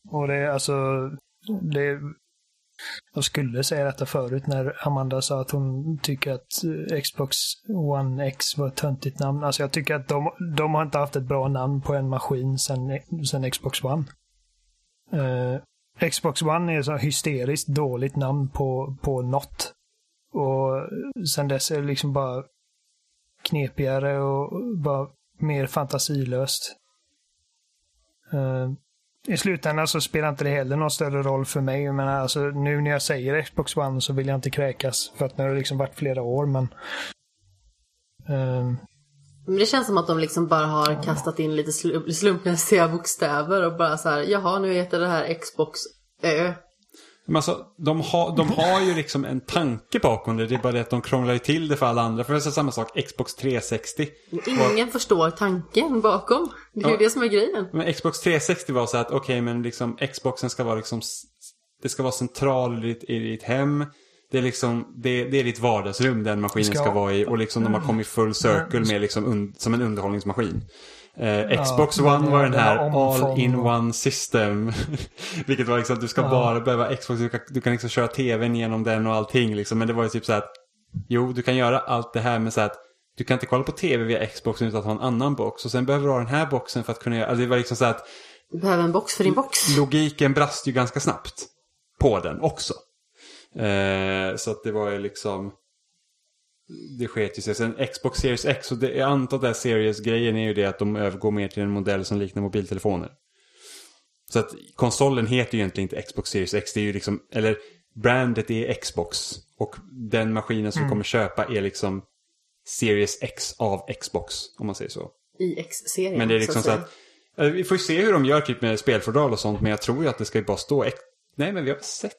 Och det är alltså, det jag skulle säga detta förut när Amanda sa att hon tycker att eh, Xbox One X var ett töntigt namn. Alltså jag tycker att de, de har inte haft ett bra namn på en maskin sen, sen Xbox One. Uh, Xbox One är ett hysteriskt dåligt namn på, på något. Och sen dess är det liksom bara knepigare och bara mer fantasilöst. Uh, i slutändan så spelar inte det heller någon större roll för mig. Men alltså, nu när jag säger Xbox One så vill jag inte kräkas. För att nu har det liksom varit flera år, men... Um... Men det känns som att de liksom bara har kastat in lite slumpmässiga bokstäver och bara så här, jaha, nu heter det här Xbox Ö. Men alltså, de, har, de har ju liksom en tanke bakom det. Det är bara det att de krånglar till det för alla andra. För det är samma sak, Xbox 360. Ingen var... förstår tanken bakom. Det är ja. ju det som är grejen. Men Xbox 360 var så att, okej okay, men liksom Xboxen ska vara liksom, det ska vara central i ditt, i ditt hem. Det är liksom, det, det är ditt vardagsrum den maskinen ska, ska vara i. Och liksom de har kommit full circle med liksom un, som en underhållningsmaskin. Eh, Xbox ja, One var den här all-in-one system. Vilket var liksom att du ska ja. bara behöva Xbox, du kan, du kan liksom köra tvn genom den och allting liksom. Men det var ju typ så att, jo du kan göra allt det här med så att du kan inte kolla på tv via Xbox utan att ha en annan box. Och sen behöver du ha den här boxen för att kunna göra, alltså det var liksom så att Du behöver en box för din box. Logiken brast ju ganska snabbt på den också. Eh, så att det var ju liksom det sket ju sig. Sen Xbox Series X, och det, jag antar att det här Series-grejen är ju det att de övergår mer till en modell som liknar mobiltelefoner. Så att konsolen heter ju egentligen inte Xbox Series X, det är ju liksom, eller brandet är Xbox. Och den maskinen som mm. kommer köpa är liksom Series X av Xbox, om man säger så. I X-serien. Men det är liksom så, så att, vi får ju se hur de gör typ med spelfodral och sånt, men jag tror ju att det ska ju bara stå X. Nej, men vi har sett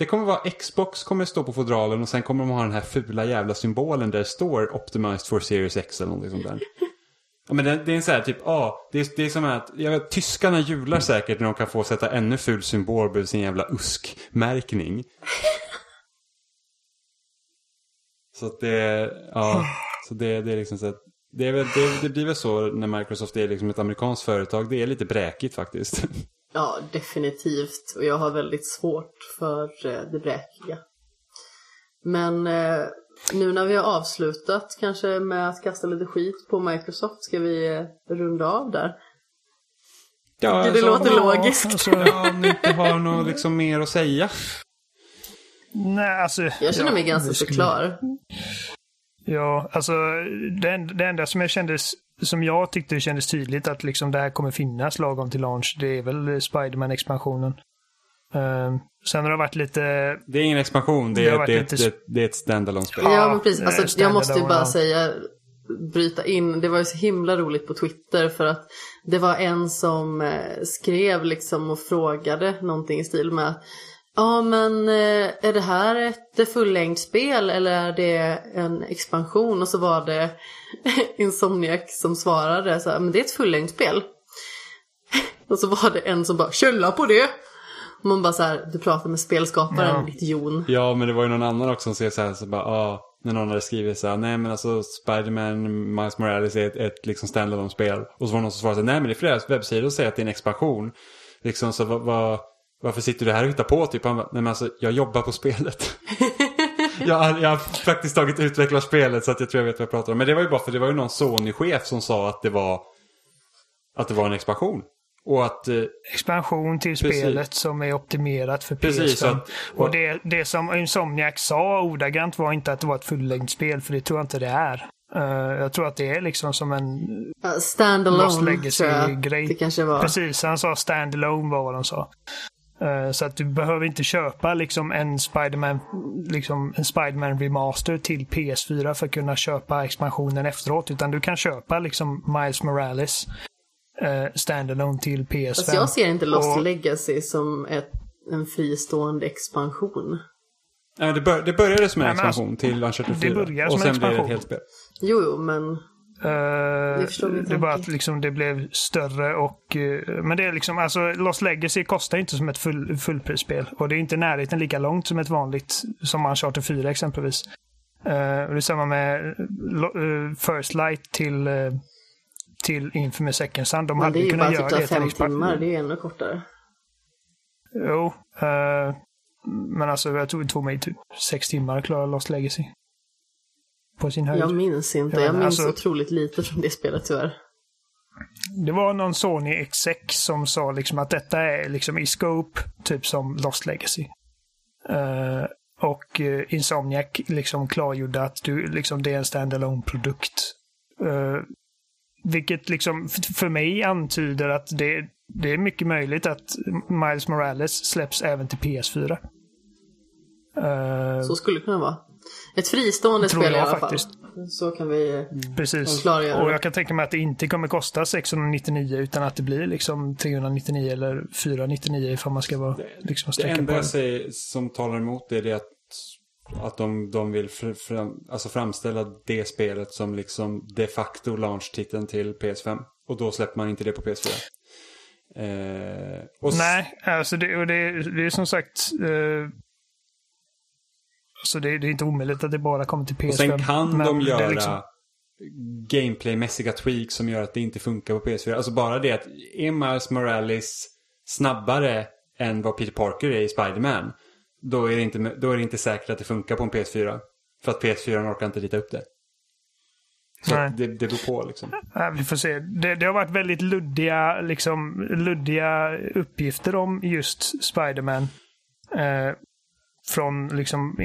det kommer vara Xbox kommer stå på fodralen och sen kommer de ha den här fula jävla symbolen där det står Optimized for Series X eller någonting sånt där. Ja, men det, det är en sån här typ, ja, ah, det, det är som att, jag vet, tyskarna jular säkert när de kan få sätta ännu ful symbol på sin jävla USK-märkning. Så att det, ja, så det, det är liksom så att, det, är väl, det, det blir väl så när Microsoft är liksom ett amerikanskt företag, det är lite bräkigt faktiskt. Ja, definitivt. Och jag har väldigt svårt för eh, det bräkiga. Men eh, nu när vi har avslutat kanske med att kasta lite skit på Microsoft ska vi eh, runda av där. Ja, det, alltså, låter ja, logiskt. Alltså, om ni inte har något liksom mer att säga. Nej, alltså. Jag känner mig ja, ganska så klar. Ja, alltså det, det enda som jag kände som jag tyckte det kändes tydligt att liksom det här kommer finnas lagom till launch, det är väl Spiderman-expansionen. Uh, sen har det varit lite... Det är ingen expansion, det, det, är, det, lite... det, det är ett standalone spel. Ja, men precis. Alltså, jag måste ju bara säga, bryta in, det var ju så himla roligt på Twitter för att det var en som eh, skrev liksom och frågade någonting i stil med Ja men eh, är det här ett fullängdsspel eller är det en expansion? Och så var det Insomniac som svarade så här, men det är ett fullängdsspel. Och så var det en som bara, källa på det! Och man bara så här, du pratar med spelskaparen, ja. ditt jon. Ja, men det var ju någon annan också som säger så här, så bara, ah, när någon hade skrivit så här, nej men alltså Spiderman, Miles Morales är ett, ett liksom standalone spel. Och så var det någon som svarade, nej men det är flera webbsidor som säger att det är en expansion. Liksom så vad, vad varför sitter du här och hittar på? Typ han bara, nej men alltså jag jobbar på spelet. jag, jag har praktiskt taget utvecklat spelet så att jag tror jag vet vad jag pratar om. Men det var ju bara för det var ju någon Sony-chef som sa att det var att det var en expansion. Och att, eh, Expansion till precis. spelet som är optimerat för PS5. Att, och, och det, det som Insomniac sa ordagrant var inte att det var ett fullängdsspel, för det tror jag inte det är. Uh, jag tror att det är liksom som en uh, standalone Legacy-grej. Det kanske var. Precis, han sa standalone var vad de sa. Uh, så att du behöver inte köpa liksom en Spiderman liksom en Spiderman remaster till PS4 för att kunna köpa expansionen efteråt. Utan du kan köpa liksom Miles Morales uh, standalone till PS5. Alltså jag ser inte Lost och... Legacy som ett, en fristående expansion. Ja, det, bör, det började som en Nej, expansion alltså, till Uncharted 4. Det började som en expansion. Och sen blev det ett helt spel. Jo, jo, men Uh, det är bara att liksom det blev större och... Uh, men det är liksom, alltså Lost Legacy kostar inte som ett full, fullprisspel. Och det är inte närheten lika långt som ett vanligt, som Uncharted 4 exempelvis. Uh, det är samma med First Light till, till Infamous Second Sun. De men hade kunnat göra det. Det är ju bara typ fem timmar, det är ju ännu kortare. Jo, men alltså jag tror det tog mig typ sex timmar att klara Lost Legacy på sin höjd. Jag minns inte. Jag minns alltså, otroligt lite från det spelet tyvärr. Det var någon Sony exec som sa liksom att detta är liksom i scope, typ som Lost Legacy. Uh, och uh, Insomniac liksom klargjorde att du, liksom, det är en standalone produkt. Uh, vilket liksom för mig antyder att det, det är mycket möjligt att Miles Morales släpps även till PS4. Uh, så skulle det kunna vara. Ett fristående spel i alla faktiskt. fall. Så kan vi mm. Precis. klargöra Och jag kan tänka mig att det inte kommer kosta 699 utan att det blir liksom 399 eller 499 ifall man ska vara liksom Det enda jag säger som talar emot det är det att att de, de vill fr, fram, alltså framställa det spelet som liksom de facto launch-titeln till PS5. Och då släpper man inte det på PS4. Eh, Nej, alltså det, och det, det är som sagt eh, så det, det, är inte omöjligt att det bara kommer till PS5. Och sen kan de göra liksom... gameplaymässiga tweaks som gör att det inte funkar på PS4. Alltså bara det att är Miles Morales snabbare än vad Peter Parker är i Spiderman. Då är, det inte, då är det inte säkert att det funkar på en PS4. För att PS4 orkar inte rita upp det. Så det, det beror på liksom. Ja, vi får se. Det, det, har varit väldigt luddiga, liksom, luddiga uppgifter om just Spiderman. Eh, från liksom,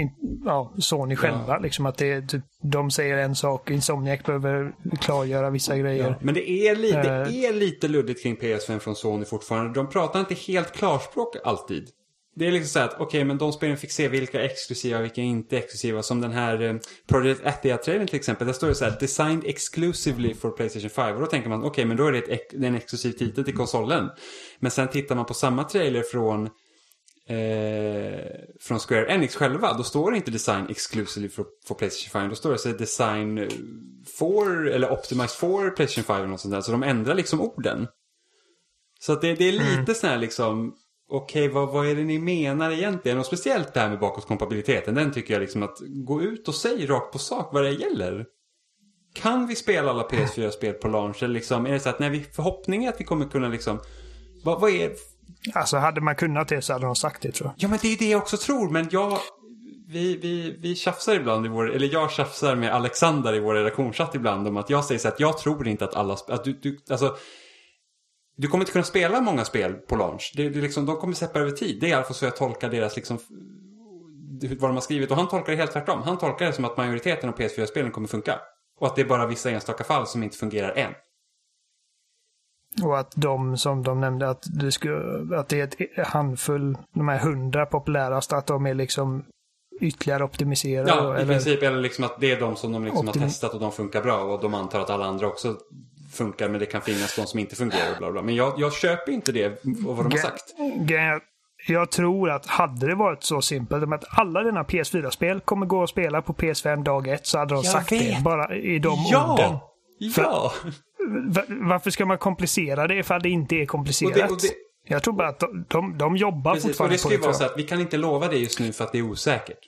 ja, Sony själva. Ja. Liksom att det, typ, de säger en sak, Insomniac behöver klargöra vissa grejer. Ja, men det är, li det eh. är lite luddigt kring PS5 från Sony fortfarande. De pratar inte helt klarspråk alltid. Det är liksom så att, okej, okay, men de spelen fick se vilka är exklusiva och vilka är inte exklusiva. Som den här eh, Project Athia-trailern till exempel. Där står det så här, designed exclusively for Playstation 5. Och då tänker man, okej, okay, men då är det ett, en exklusiv titel till konsolen. Men sen tittar man på samma trailer från eh, från Square Enix själva, då står det inte design exclusively för, för Playstation 5. Då står det så design for, eller optimized for Playstation 5 eller något sånt där. Så de ändrar liksom orden. Så att det, det är lite mm. sån här liksom, okej okay, vad, vad är det ni menar egentligen? Och speciellt det här med bakåtkompatibiliteten, den tycker jag liksom att gå ut och säg rakt på sak vad det gäller. Kan vi spela alla PS4-spel på launch? Eller liksom, är det så att när vi förhoppning är att vi kommer kunna liksom, vad, vad är Alltså hade man kunnat det så hade de sagt det tror jag. Ja men det är det jag också tror. Men jag, vi, vi, vi tjafsar ibland i vår, eller jag tjafsar med Alexander i vår redaktionschatt ibland om att jag säger så att jag tror inte att alla, att du, du alltså du kommer inte kunna spela många spel på launch. Det, det liksom, de kommer släppa över tid. Det är i alla fall så jag tolkar deras liksom, vad de har skrivit. Och han tolkar det helt tvärtom. Han tolkar det som att majoriteten av PS4-spelen kommer funka. Och att det är bara vissa enstaka fall som inte fungerar än. Och att de som de nämnde att det, skulle, att det är ett handfull, de här hundra populäraste, att de är liksom ytterligare optimiserade. Ja, i eller, princip. Eller liksom att det är de som de liksom har testat och de funkar bra. Och de antar att alla andra också funkar, men det kan finnas de som inte fungerar. Och bla bla. Men jag, jag köper inte det, och vad de har sagt. Jag tror att hade det varit så simpelt att alla dina PS4-spel kommer gå att spela på PS5 dag ett så hade de jag sagt vet. det bara i de ja! orden. Ja! varför ska man komplicera det ifall det inte är komplicerat? Och det, och det... Jag tror bara att de, de, de jobbar Precis, fortfarande och det ska ju vara så att vi kan inte lova det just nu för att det är osäkert.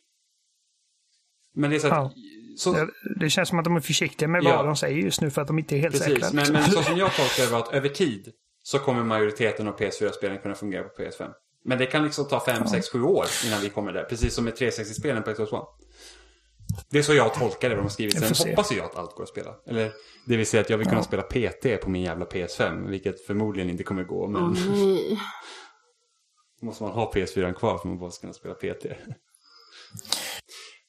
Men det är så att... Ja. Så... Det, det, känns som att de är försiktiga med ja. vad de säger just nu för att de inte är helt Precis, säkra. Men, men så som jag tolkar det var att över tid så kommer majoriteten av PS4-spelen kunna fungera på PS5. Men det kan liksom ta 5, 6, 7 år innan vi kommer där. Precis som med 360-spelen på Xbox One. Det är så jag tolkar det de har skrivit. Sen hoppas jag att allt går att spela. Eller det vill säga att jag vill kunna spela PT på min jävla PS5. Vilket förmodligen inte kommer gå. Men oh, måste man ha PS4 kvar för att man bara ska kunna spela PT.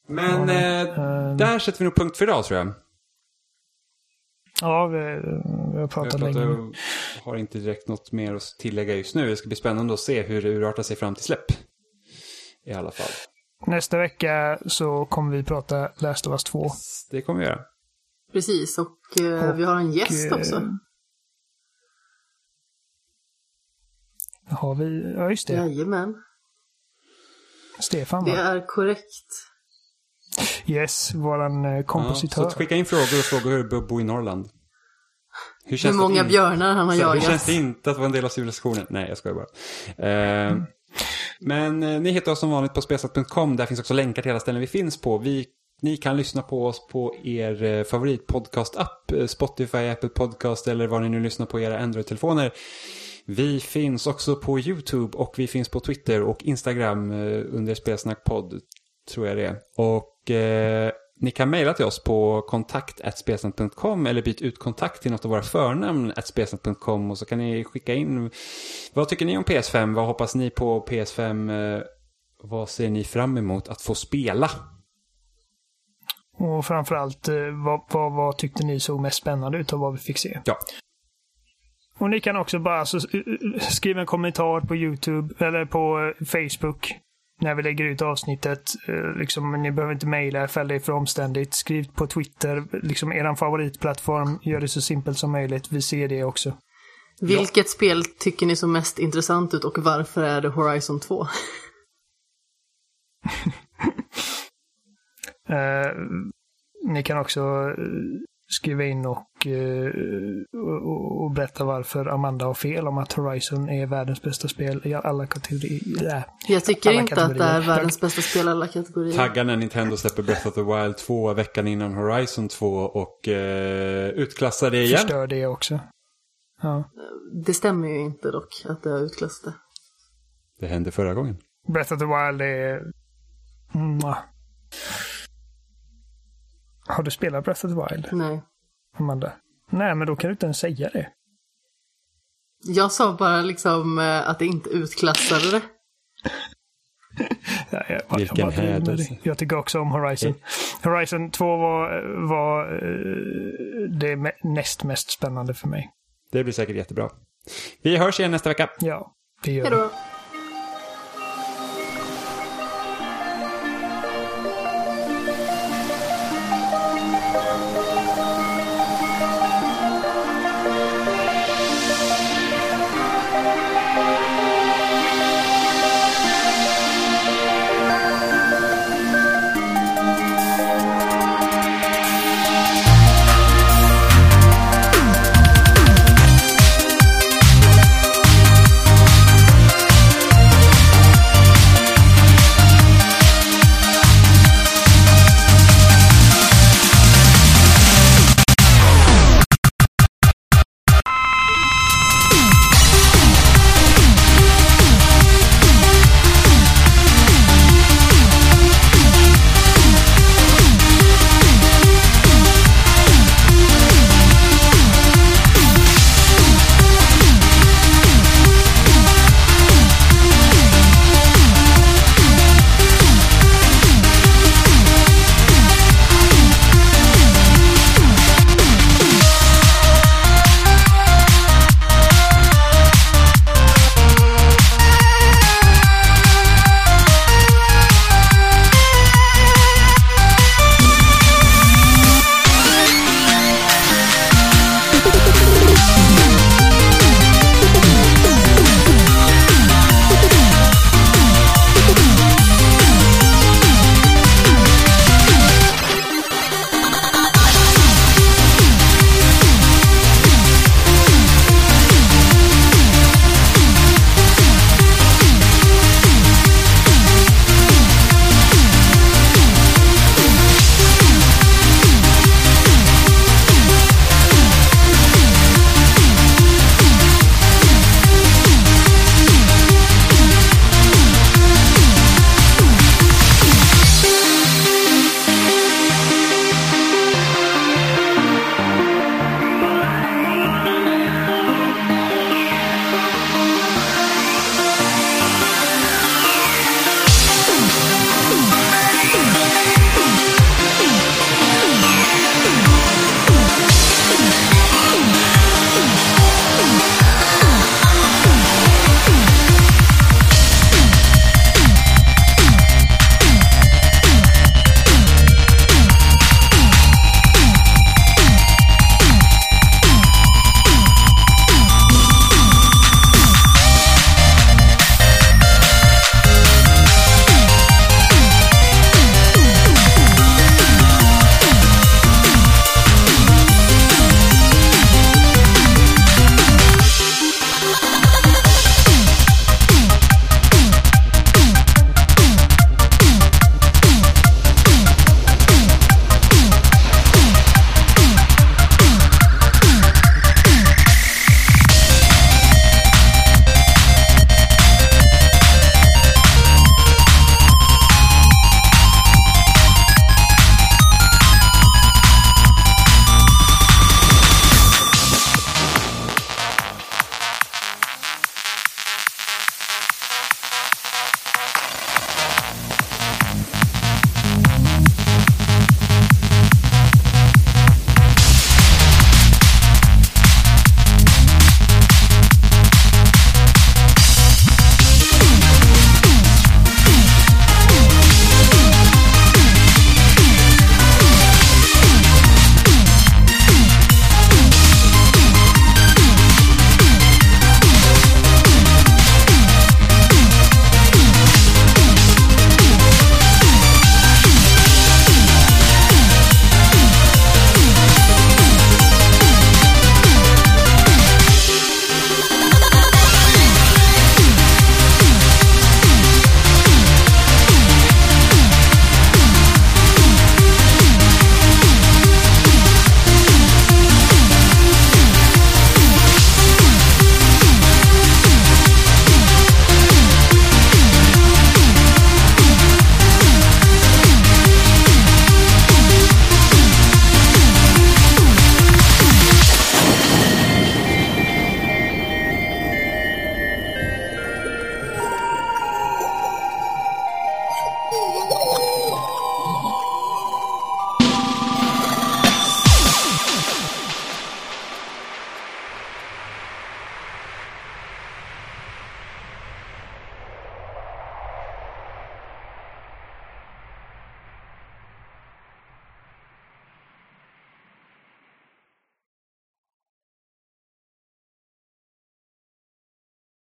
Men eh, uh, där sätter vi nog punkt för idag tror jag. Ja, vi, vi har pratat länge. Jag har inte direkt något mer att tillägga just nu. Det ska bli spännande att se hur det urartar sig fram till släpp. I alla fall. Nästa vecka så kommer vi prata Last of Us 2. Det kommer vi göra. Precis, och, eh, och vi har en gäst också. Eh, har vi? Ja, just det. Jajamän. Stefan va? Det är korrekt. Yes, våran eh, kompositör. Ja, så skicka in frågor och fråga hur det bo i Norrland. Hur, hur många björnar han har jagat. Hur känns det inte att vara en del av civilisationen? Nej, jag skojar bara. Eh, mm. Men eh, ni hittar oss som vanligt på spelsat.com. Där finns också länkar till alla ställen vi finns på. Vi, ni kan lyssna på oss på er eh, favoritpodcast-app. Eh, Spotify, Apple Podcast eller vad ni nu lyssnar på era Android-telefoner. Vi finns också på YouTube och vi finns på Twitter och Instagram eh, under Spelsnackpodd. Tror jag det är. Och eh, ni kan mejla till oss på kontakt.spelsnack.com eller byt ut kontakt till något av våra förnamn spelsnack.com och så kan ni skicka in vad tycker ni om PS5? Vad hoppas ni på PS5? Eh, vad ser ni fram emot att få spela? Och framförallt, eh, vad, vad, vad tyckte ni såg mest spännande ut av vad vi fick se? Ja. Och ni kan också bara alltså, skriva en kommentar på YouTube eller på Facebook när vi lägger ut avsnittet. Liksom, ni behöver inte mejla ifall det är för omständigt. Skriv på Twitter, liksom er favoritplattform. Gör det så simpelt som möjligt. Vi ser det också. Vilket ja. spel tycker ni så mest intressant ut och varför är det Horizon 2? uh, ni kan också skriva in och, uh, och, och, berätta varför Amanda har fel om att Horizon är världens bästa spel i alla kategorier. Äh, Jag tycker inte kategorier. att det är världens bästa spel i alla kategorier. Tagga när Nintendo släpper Breath of the Wild 2 veckan innan Horizon 2 och uh, utklassar det igen. Förstör det också. Ja. Det stämmer ju inte dock att det har utklassat det. Det hände förra gången. Breath of the Wild är... Mm. Har du spelat Breath of the Wild? Nej. Amanda? Nej, men då kan du inte ens säga det. Jag sa bara liksom eh, att det inte utklassade det. ja, jag, Vilken hädelse. Jag tycker också om Horizon. Horizon 2 var, var eh, det näst mest spännande för mig. Det blir säkert jättebra. Vi hörs igen nästa vecka. Ja, det gör vi.